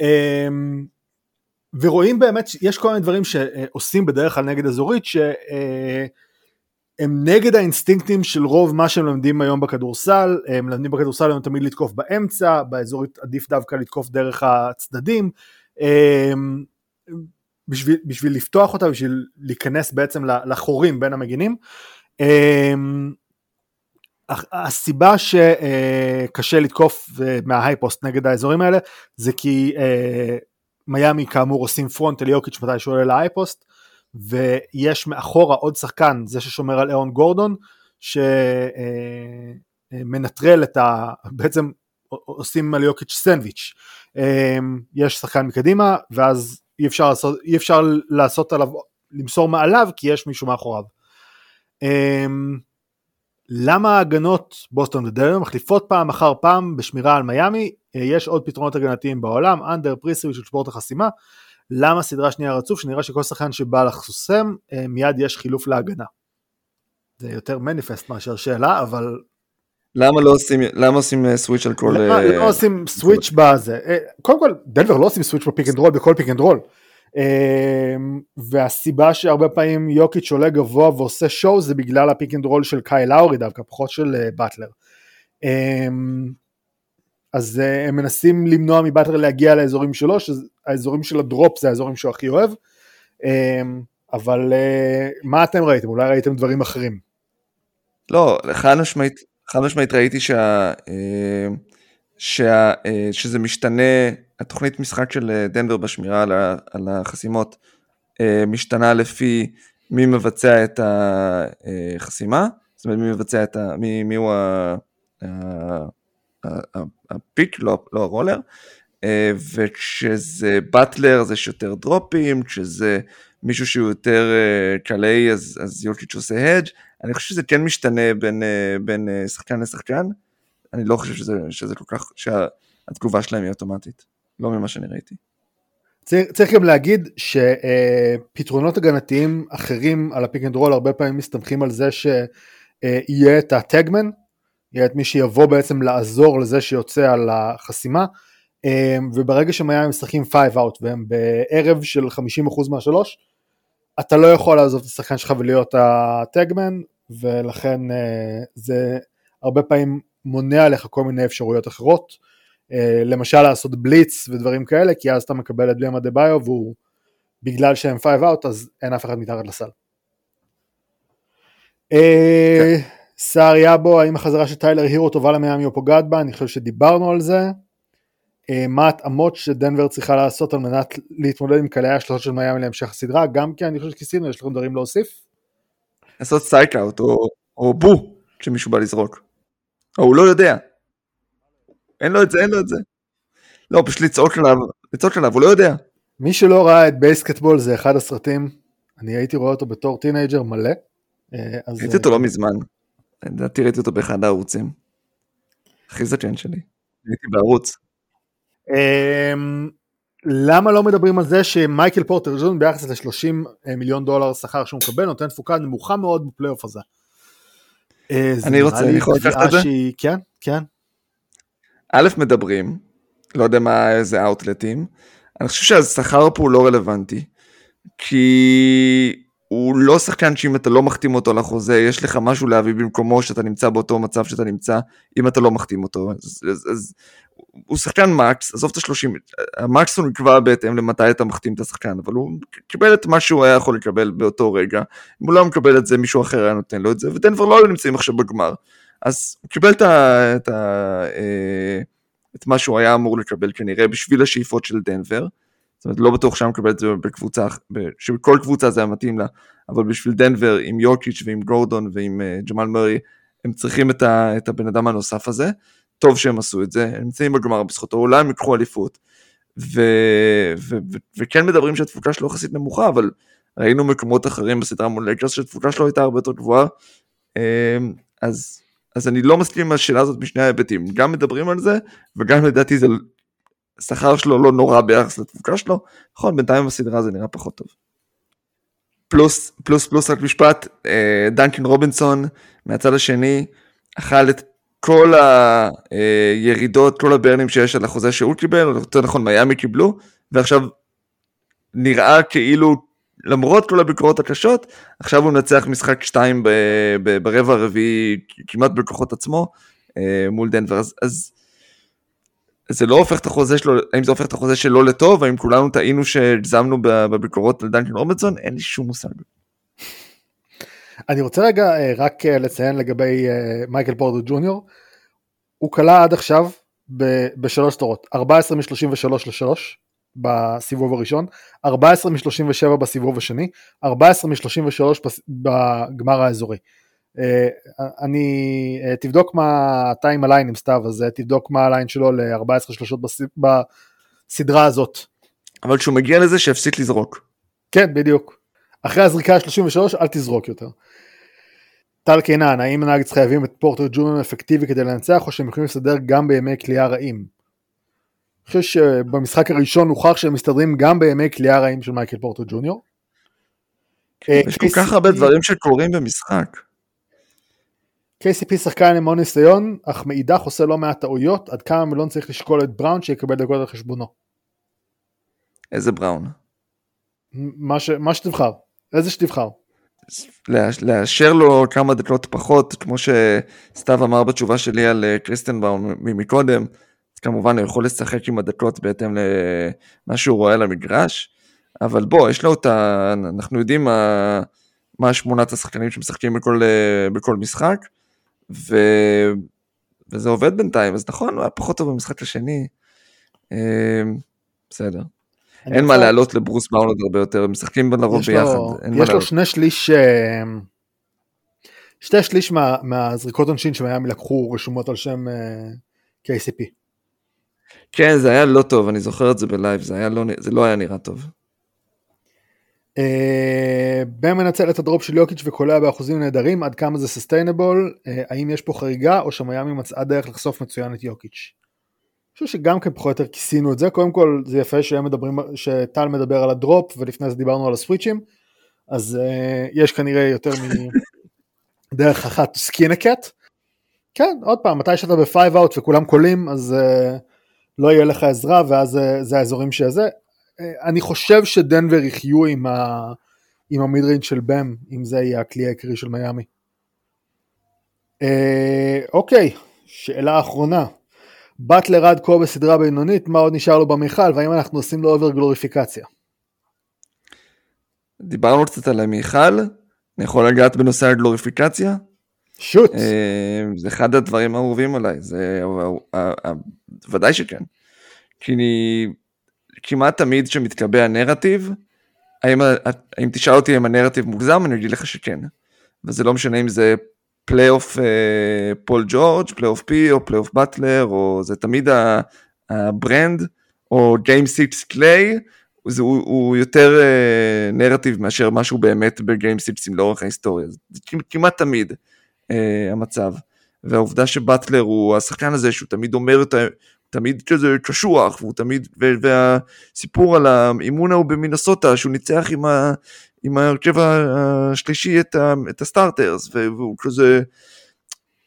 אמ, ורואים באמת, יש כל מיני דברים שעושים בדרך כלל נגד אזורית, ש... אה, נגד האינסטינקטים של רוב מה שהם לומדים היום בכדורסל, הם לומדים בכדורסל היום תמיד לתקוף באמצע, באזורית עדיף דווקא לתקוף דרך הצדדים, בשביל, בשביל לפתוח אותה, בשביל להיכנס בעצם לחורים בין המגינים. אמ, הסיבה שקשה לתקוף מה high post נגד האזורים האלה זה כי אה, מיאמי כאמור עושים front על יוקיץ' מתי שהוא עולה ל high post ויש מאחורה עוד שחקן, זה ששומר על אהרון גורדון, שמנטרל את ה... בעצם עושים על יוקיץ' סנדוויץ'. אמ, יש שחקן מקדימה, ואז אי אפשר לעשות, אי אפשר לעשות עליו, למסור מעליו, כי יש מישהו מאחוריו. אמ, למה ההגנות בוסטון ודלם מחליפות פעם אחר פעם בשמירה על מיאמי? אה, יש עוד פתרונות הגנתיים בעולם, אנדר פריסרי של שפורט החסימה, למה סדרה שנייה רצוף שנראה שכל שחקן שבא לחסוסם אה, מיד יש חילוף להגנה. זה יותר מניפסט מאשר שאלה אבל למה לא עושים למה עושים סוויץ' אה, על כל למה uh, לא עושים סוויץ' בזה קודם כל דנבר לא עושים switch בפיק אנד רול בכל פיק אנד רול והסיבה שהרבה פעמים יוקיץ' עולה גבוה ועושה show זה בגלל הפיק אנד רול של קייל לאורי דווקא פחות של באטלר. אז אה, הם מנסים למנוע מבאטלר להגיע לאזורים שלו, שהאזורים של ה drop זה האזורים שהוא הכי אוהב, אמ, אבל מה אתם ראיתם? אולי ראיתם דברים אחרים. לא, חד משמעית, חד משמעית ראיתי שה, אה, שה, uh, שזה משתנה, התוכנית משחק של דנבר בשמירה על, ה, על החסימות משתנה לפי מי מבצע את החסימה, זאת אומרת מי מבצע את ה... מי, מי הוא ה... הפיק, לא, לא הרולר, אה, וכשזה באטלר אז יש יותר דרופים, כשזה מישהו שהוא יותר אה, קלעי אז, אז יוקיץ' עושה הדג', אני חושב שזה כן משתנה בין, אה, בין שחקן לשחקן, אני לא חושב שזה, שזה כל כך, שהתגובה שלהם היא אוטומטית, לא ממה שאני ראיתי. צריך, צריך גם להגיד שפתרונות הגנתיים אחרים על הפיק אנד רול הרבה פעמים מסתמכים על זה שיהיה את הטגמן, יהיה את מי שיבוא בעצם לעזור לזה שיוצא על החסימה, וברגע שמיאמי משחקים 5 out והם בערב של 50% מהשלוש, אתה לא יכול לעזוב את השחקן שלך ולהיות הטגמן, ולכן אה, זה הרבה פעמים מונע עליך כל מיני אפשרויות אחרות, אה, למשל לעשות בליץ ודברים כאלה, כי אז אתה מקבל את ליאמה דה ביו והוא, בגלל שהם 5 out אז אין אף אחד מתחת לסל. אה, כן. סער יאבו, האם החזרה של טיילר הירו טובה למיאמי או פוגעת בה? אני חושב שדיברנו על זה. אה, מה ההתאמות שדנבר צריכה לעשות על מנת להתמודד עם קלעי השלושות של מיאמי להמשך הסדרה? גם כי אני חושב שכיסינו, יש לכם דברים להוסיף? לעשות סייקאוט או, או בו כשמישהו בא לזרוק. או הוא לא יודע. אין לו את זה, אין לו את זה. לא, פשוט לצעוק עליו, לצעוק עליו, הוא לא יודע. מי שלא ראה את BASEketball זה אחד הסרטים, אני הייתי רואה אותו בתור טינאייג'ר מלא. אה, ראיתי אותו לא מזמן. לדעתי ראיתי אותו באחד הערוצים. הכי זקן שלי. הייתי בערוץ. אמ, למה לא מדברים על זה שמייקל פורטר ג'וניור ביחס ל-30 אה, מיליון דולר שכר שהוא מקבל נותן תפוקה נמוכה מאוד בפלייאוף הזה. אה, אני רוצה, אני יכול לקחת את זה? שהיא, כן, כן. א', מדברים, לא יודע מה, איזה אאוטלטים, אני חושב שהשכר פה הוא לא רלוונטי, כי הוא לא שחקן שאם אתה לא מחתים אותו לחוזה, יש לך משהו להביא במקומו שאתה נמצא באותו מצב שאתה נמצא, אם אתה לא מחתים אותו. אז, אז, אז הוא שחקן מקס, עזוב את השלושים, המקס הוא נקבע בהתאם למתי אתה מחתים את השחקן, אבל הוא קיבל את מה שהוא היה יכול לקבל באותו רגע, אם הוא לא מקבל את זה מישהו אחר היה נותן לו את זה, ודנבר לא היו נמצאים עכשיו בגמר, אז הוא קיבל את, ה, את, ה, אה, את מה שהוא היה אמור לקבל כנראה בשביל השאיפות של דנבר, זאת אומרת לא בטוח שהיה מקבל את זה בקבוצה, שבכל קבוצה זה היה מתאים לה, אבל בשביל דנבר עם יורקיץ' ועם גורדון ועם uh, ג'מאל מרי, הם צריכים את, ה, את הבן אדם הנוסף הזה, טוב שהם עשו את זה, הם נמצאים בגמר בזכותו, אולי הם ייקחו אליפות. ו, ו, ו, וכן מדברים שהתפוקה שלו יחסית נמוכה, אבל ראינו מקומות אחרים בסדרה מול לקרס שהתפוקה שלו הייתה הרבה יותר גבוהה. אמ, אז, אז אני לא מסכים עם השאלה הזאת משני ההיבטים, גם מדברים על זה, וגם לדעתי זה, השכר שלו לא נורא ביחס לתפוקה שלו, נכון, בינתיים בסדרה זה נראה פחות טוב. פלוס, פלוס, פלוס רק משפט, אה, דנקין רובינסון מהצד השני, אכל את כל הירידות, כל הברנים שיש על החוזה שהוא קיבל, או יותר נכון מיאמי קיבלו, ועכשיו נראה כאילו למרות כל הביקורות הקשות, עכשיו הוא מנצח משחק 2 ברבע הרביעי כמעט בכוחות עצמו אה, מול דנבר, אז, אז זה לא הופך את החוזה שלו, האם זה הופך את החוזה שלו לטוב, האם כולנו טעינו שהגזמנו בביקורות על דנקן רוברטסון, אין לי שום מושג. אני רוצה רגע אה, רק אה, לציין לגבי אה, מייקל פורטו ג'וניור, הוא כלה עד עכשיו בשלוש תורות, 14 מ-33 ל-3 בסיבוב הראשון, 14 מ-37 בסיבוב השני, 14 מ-33 בגמר האזורי. אני, תבדוק מה אתה עם הליין עם סתיו, אז תבדוק מה הליין שלו ל-14 שלושות בסדרה הזאת. אבל כשהוא מגיע לזה שיפסיק לזרוק. כן, בדיוק. אחרי הזריקה ה-33 אל תזרוק יותר. טל קינן, האם הנאגץ חייבים את פורטר ג'וניור אפקטיבי כדי לנצח או שהם יכולים לסדר גם בימי כליאה רעים? אני חושב שבמשחק הראשון הוכח שהם מסתדרים גם בימי כליאה רעים של מייקל פורטר ג'וניור. יש כל כך הרבה דברים שקורים במשחק. KCP שחקן עם המון ניסיון, אך מאידך עושה לא מעט טעויות, עד כמה מלון צריך לשקול את בראון שיקבל דקות על חשבונו. איזה בראון? מה, ש... מה שתבחר, איזה שתבחר. לאשר לו כמה דקות פחות, כמו שסתיו אמר בתשובה שלי על אה, קריסטן בראון מקודם, אז כמובן הוא יכול לשחק עם הדקות בהתאם למה שהוא רואה על המגרש, אבל בוא, יש לו את ה... אנחנו יודעים מה, מה שמונת השחקנים שמשחקים בכל, אה, בכל משחק, ו... וזה עובד בינתיים, אז נכון, הוא היה פחות טוב במשחק השני. אה, בסדר. אין מה לעלות לברוס בראון עוד הרבה יותר, הם משחקים לרוב ביחד. יש לו שני שליש, אה, שתי שליש מה, מהזריקות עונשין שמיאמי לקחו רשומות על שם KCP. כן, זה היה לא טוב, אני זוכר את זה בלייב, זה, לא, זה לא היה נראה טוב. בן מנצל את ה drop של יוקיץ' וקולע באחוזים נהדרים, עד כמה זה sustainable, האם יש פה חריגה או שמיאמי מצאה דרך לחשוף מצוין את יוקיץ'. חושב שגם כן פחות או יותר כיסינו את זה, קודם כל זה יפה מדברים, שטל מדבר על ה drop ולפני זה דיברנו על הסוויצ'ים, אז uh, יש כנראה יותר מדרך אחת to skin the cat. כן, עוד פעם, מתי שאתה ב five out וכולם קולעים אז uh, לא יהיה לך עזרה ואז uh, זה האזורים שזה. Uh, אני חושב שדנבר יחיו עם, ה, עם ה midrange של באם, אם זה יהיה הכלי העיקרי של מיאמי. Uh, אוקיי, שאלה אחרונה. באטלר עד כה בסדרה בינונית, מה עוד נשאר לו במיכל, והאם אנחנו עושים לו אובר גלוריפיקציה? דיברנו קצת על המיכל, אני יכול לגעת בנושא הגלוריפיקציה? שוט. זה אחד הדברים האהובים עליי, זה ודאי שכן. כי אני, כמעט תמיד כשמתקבע נרטיב, האם, האם תשאל אותי אם הנרטיב מוגזם, אני אגיד לך שכן. וזה לא משנה אם זה פלייאוף אה, פול ג'ורג', פלייאוף P או פלייאוף באטלר, או זה תמיד הברנד, או game six קליי, הוא, הוא יותר אה, נרטיב מאשר משהו באמת ב game sixים לאורך ההיסטוריה. זה כמעט תמיד אה, המצב. והעובדה שבטלר הוא השחקן הזה שהוא תמיד אומר את ה... תמיד כזה קשוח, והוא תמיד, והסיפור על האימון ההוא במינסוטה, שהוא ניצח עם, ה, עם ההרכב השלישי את, ה, את הסטארטרס, והוא כזה,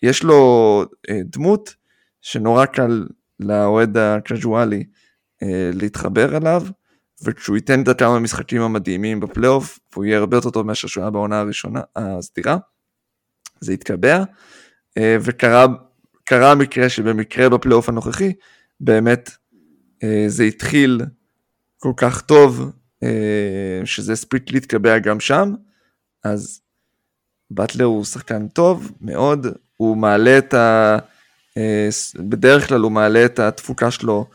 יש לו אה, דמות שנורא קל לאוהד הקזואלי אה, להתחבר אליו, וכשהוא ייתן את הכמה משחקים המדהימים בפלייאוף, והוא יהיה הרבה יותר טוב מאשר שהוא היה בעונה הראשונה, הסדירה, זה יתקבע, אה, וקרה קרה מקרה שבמקרה בפלייאוף הנוכחי, באמת זה התחיל כל כך טוב, אה, שזה הספיק להתקבע גם שם, אז באטלר הוא שחקן טוב מאוד, הוא מעלה את ה... אה, בדרך כלל הוא מעלה את התפוקה שלו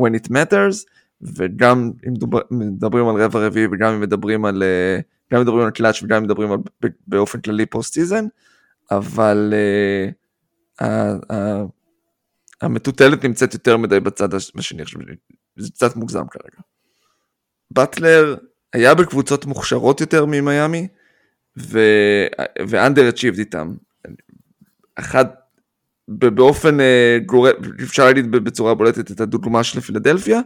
when it matters, וגם אם מדברים על רבע רביעי וגם אם מדברים על, גם מדברים על קלאץ' וגם מדברים על, באופן כללי post season, אבל המטוטלת נמצאת יותר מדי בצד השני, זה קצת מוגזם כרגע. באטלר היה בקבוצות מוכשרות יותר ממיאמי, ואנדר אצ'יבד איתם. אחד, באופן אה, גורף, אפשר להגיד בצורה בולטת את הדוגמה של פילדלפיה,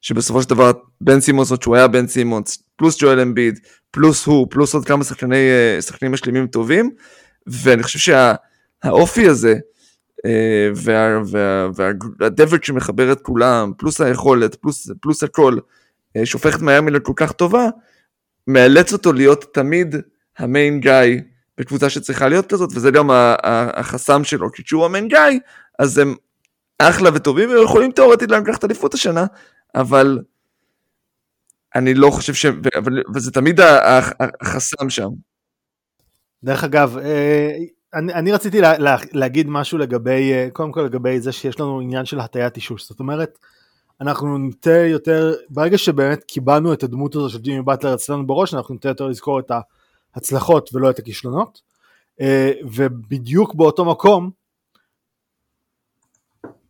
שבסופו של דבר בן סימונס, עוד שהוא היה בן סימונס, פלוס ג'ואל אמביד, פלוס הוא, פלוס עוד כמה שחקני, אה, שחקנים משלימים טובים, ואני חושב שהאופי שה, הזה, אה, והדבק שמחבר את כולם, פלוס היכולת, פלוס, פלוס הכל, שהופך את מיאמי לכל כך טובה, מאלץ אותו להיות תמיד המיין גאי בקבוצה שצריכה להיות כזאת, וזה גם החסם שלו, כי כשהוא המיין גאי, אז הם אחלה וטובים, והם יכולים תאורטית לקחת אליפות השנה, אבל אני לא חושב ש... וזה תמיד החסם שם. דרך אגב, אה, אני, אני רציתי לה, לה, להגיד משהו לגבי, אה, קודם כל לגבי זה שיש לנו עניין של הטיית אישוש, זאת אומרת, אנחנו ניתן יותר, ברגע שבאמת קיבלנו את הדמות הזו של ג'ימי באטלר אצלנו בראש, אנחנו ניתן יותר לזכור את ההצלחות ולא את הכישלונות, אה, ובדיוק באותו מקום,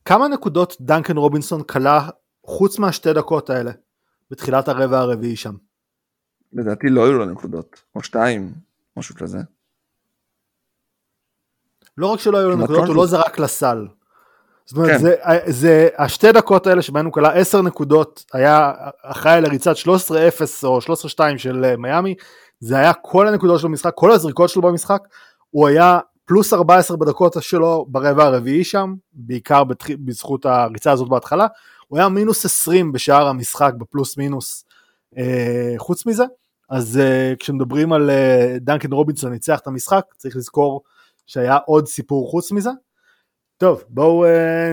כמה נקודות דנקן רובינסון כלה חוץ מהשתי דקות האלה, בתחילת הרבע הרביעי שם? לדעתי לא היו לו נקודות, או שתיים, משהו כזה. לא רק שלא היו לו נקודות, הוא לא זרק לסל. זאת אומרת, כן. זה, זה השתי דקות האלה שבהן הוא כלה 10 נקודות, היה אחראי לריצת 13-0 או 13-2 של אה, מיאמי, זה היה כל הנקודות של המשחק, כל הזריקות שלו במשחק, הוא היה פלוס 14 בדקות שלו ברבע הרביעי שם, בעיקר בתח... בזכות הריצה הזאת בהתחלה, הוא היה מינוס 20 בשאר המשחק בפלוס מינוס אה, חוץ מזה, אז אה, כשמדברים על אה, דנקן רובינסון ניצח את המשחק, צריך לזכור שהיה עוד סיפור חוץ מזה. טוב, בואו uh,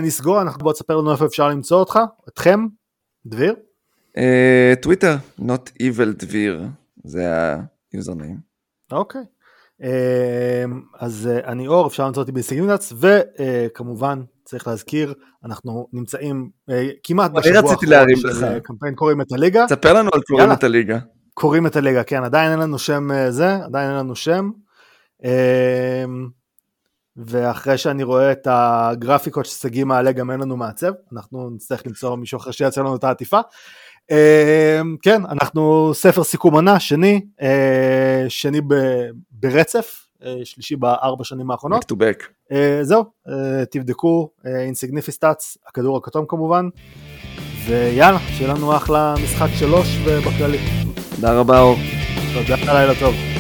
נסגור, אנחנו בואו תספר לנו איפה אפשר למצוא אותך, אתכם, דביר. טוויטר, uh, not evil דביר, זה ה username. אוקיי. Uh, אז uh, אני אור, אפשר למצוא אותי בהישגים נץ, וכמובן, uh, צריך להזכיר, אנחנו נמצאים uh, כמעט בשבוע האחרון של לך. קמפיין קוראים את הליגה. תספר לנו על קוראים את הליגה. קוראים את הליגה, כן, עדיין אין לנו שם זה, עדיין אין לנו שם. Uh, ואחרי שאני רואה את הגרפיקות ששגיא מעלה גם אין לנו מעצב, אנחנו נצטרך למצוא מישהו אחר שיעשה לנו את העטיפה. אמ, כן, אנחנו ספר סיכום עונה, שני, אה, שני ברצף, אה, שלישי בארבע שנים האחרונות. back to back. אה, זהו, תבדקו, אינסיגניפיסטאץ, הכדור הכתום כמובן, ויאללה, שיהיה לנו אחלה משחק שלוש ובכללי. תודה רבה אור. תודה, לילה טוב.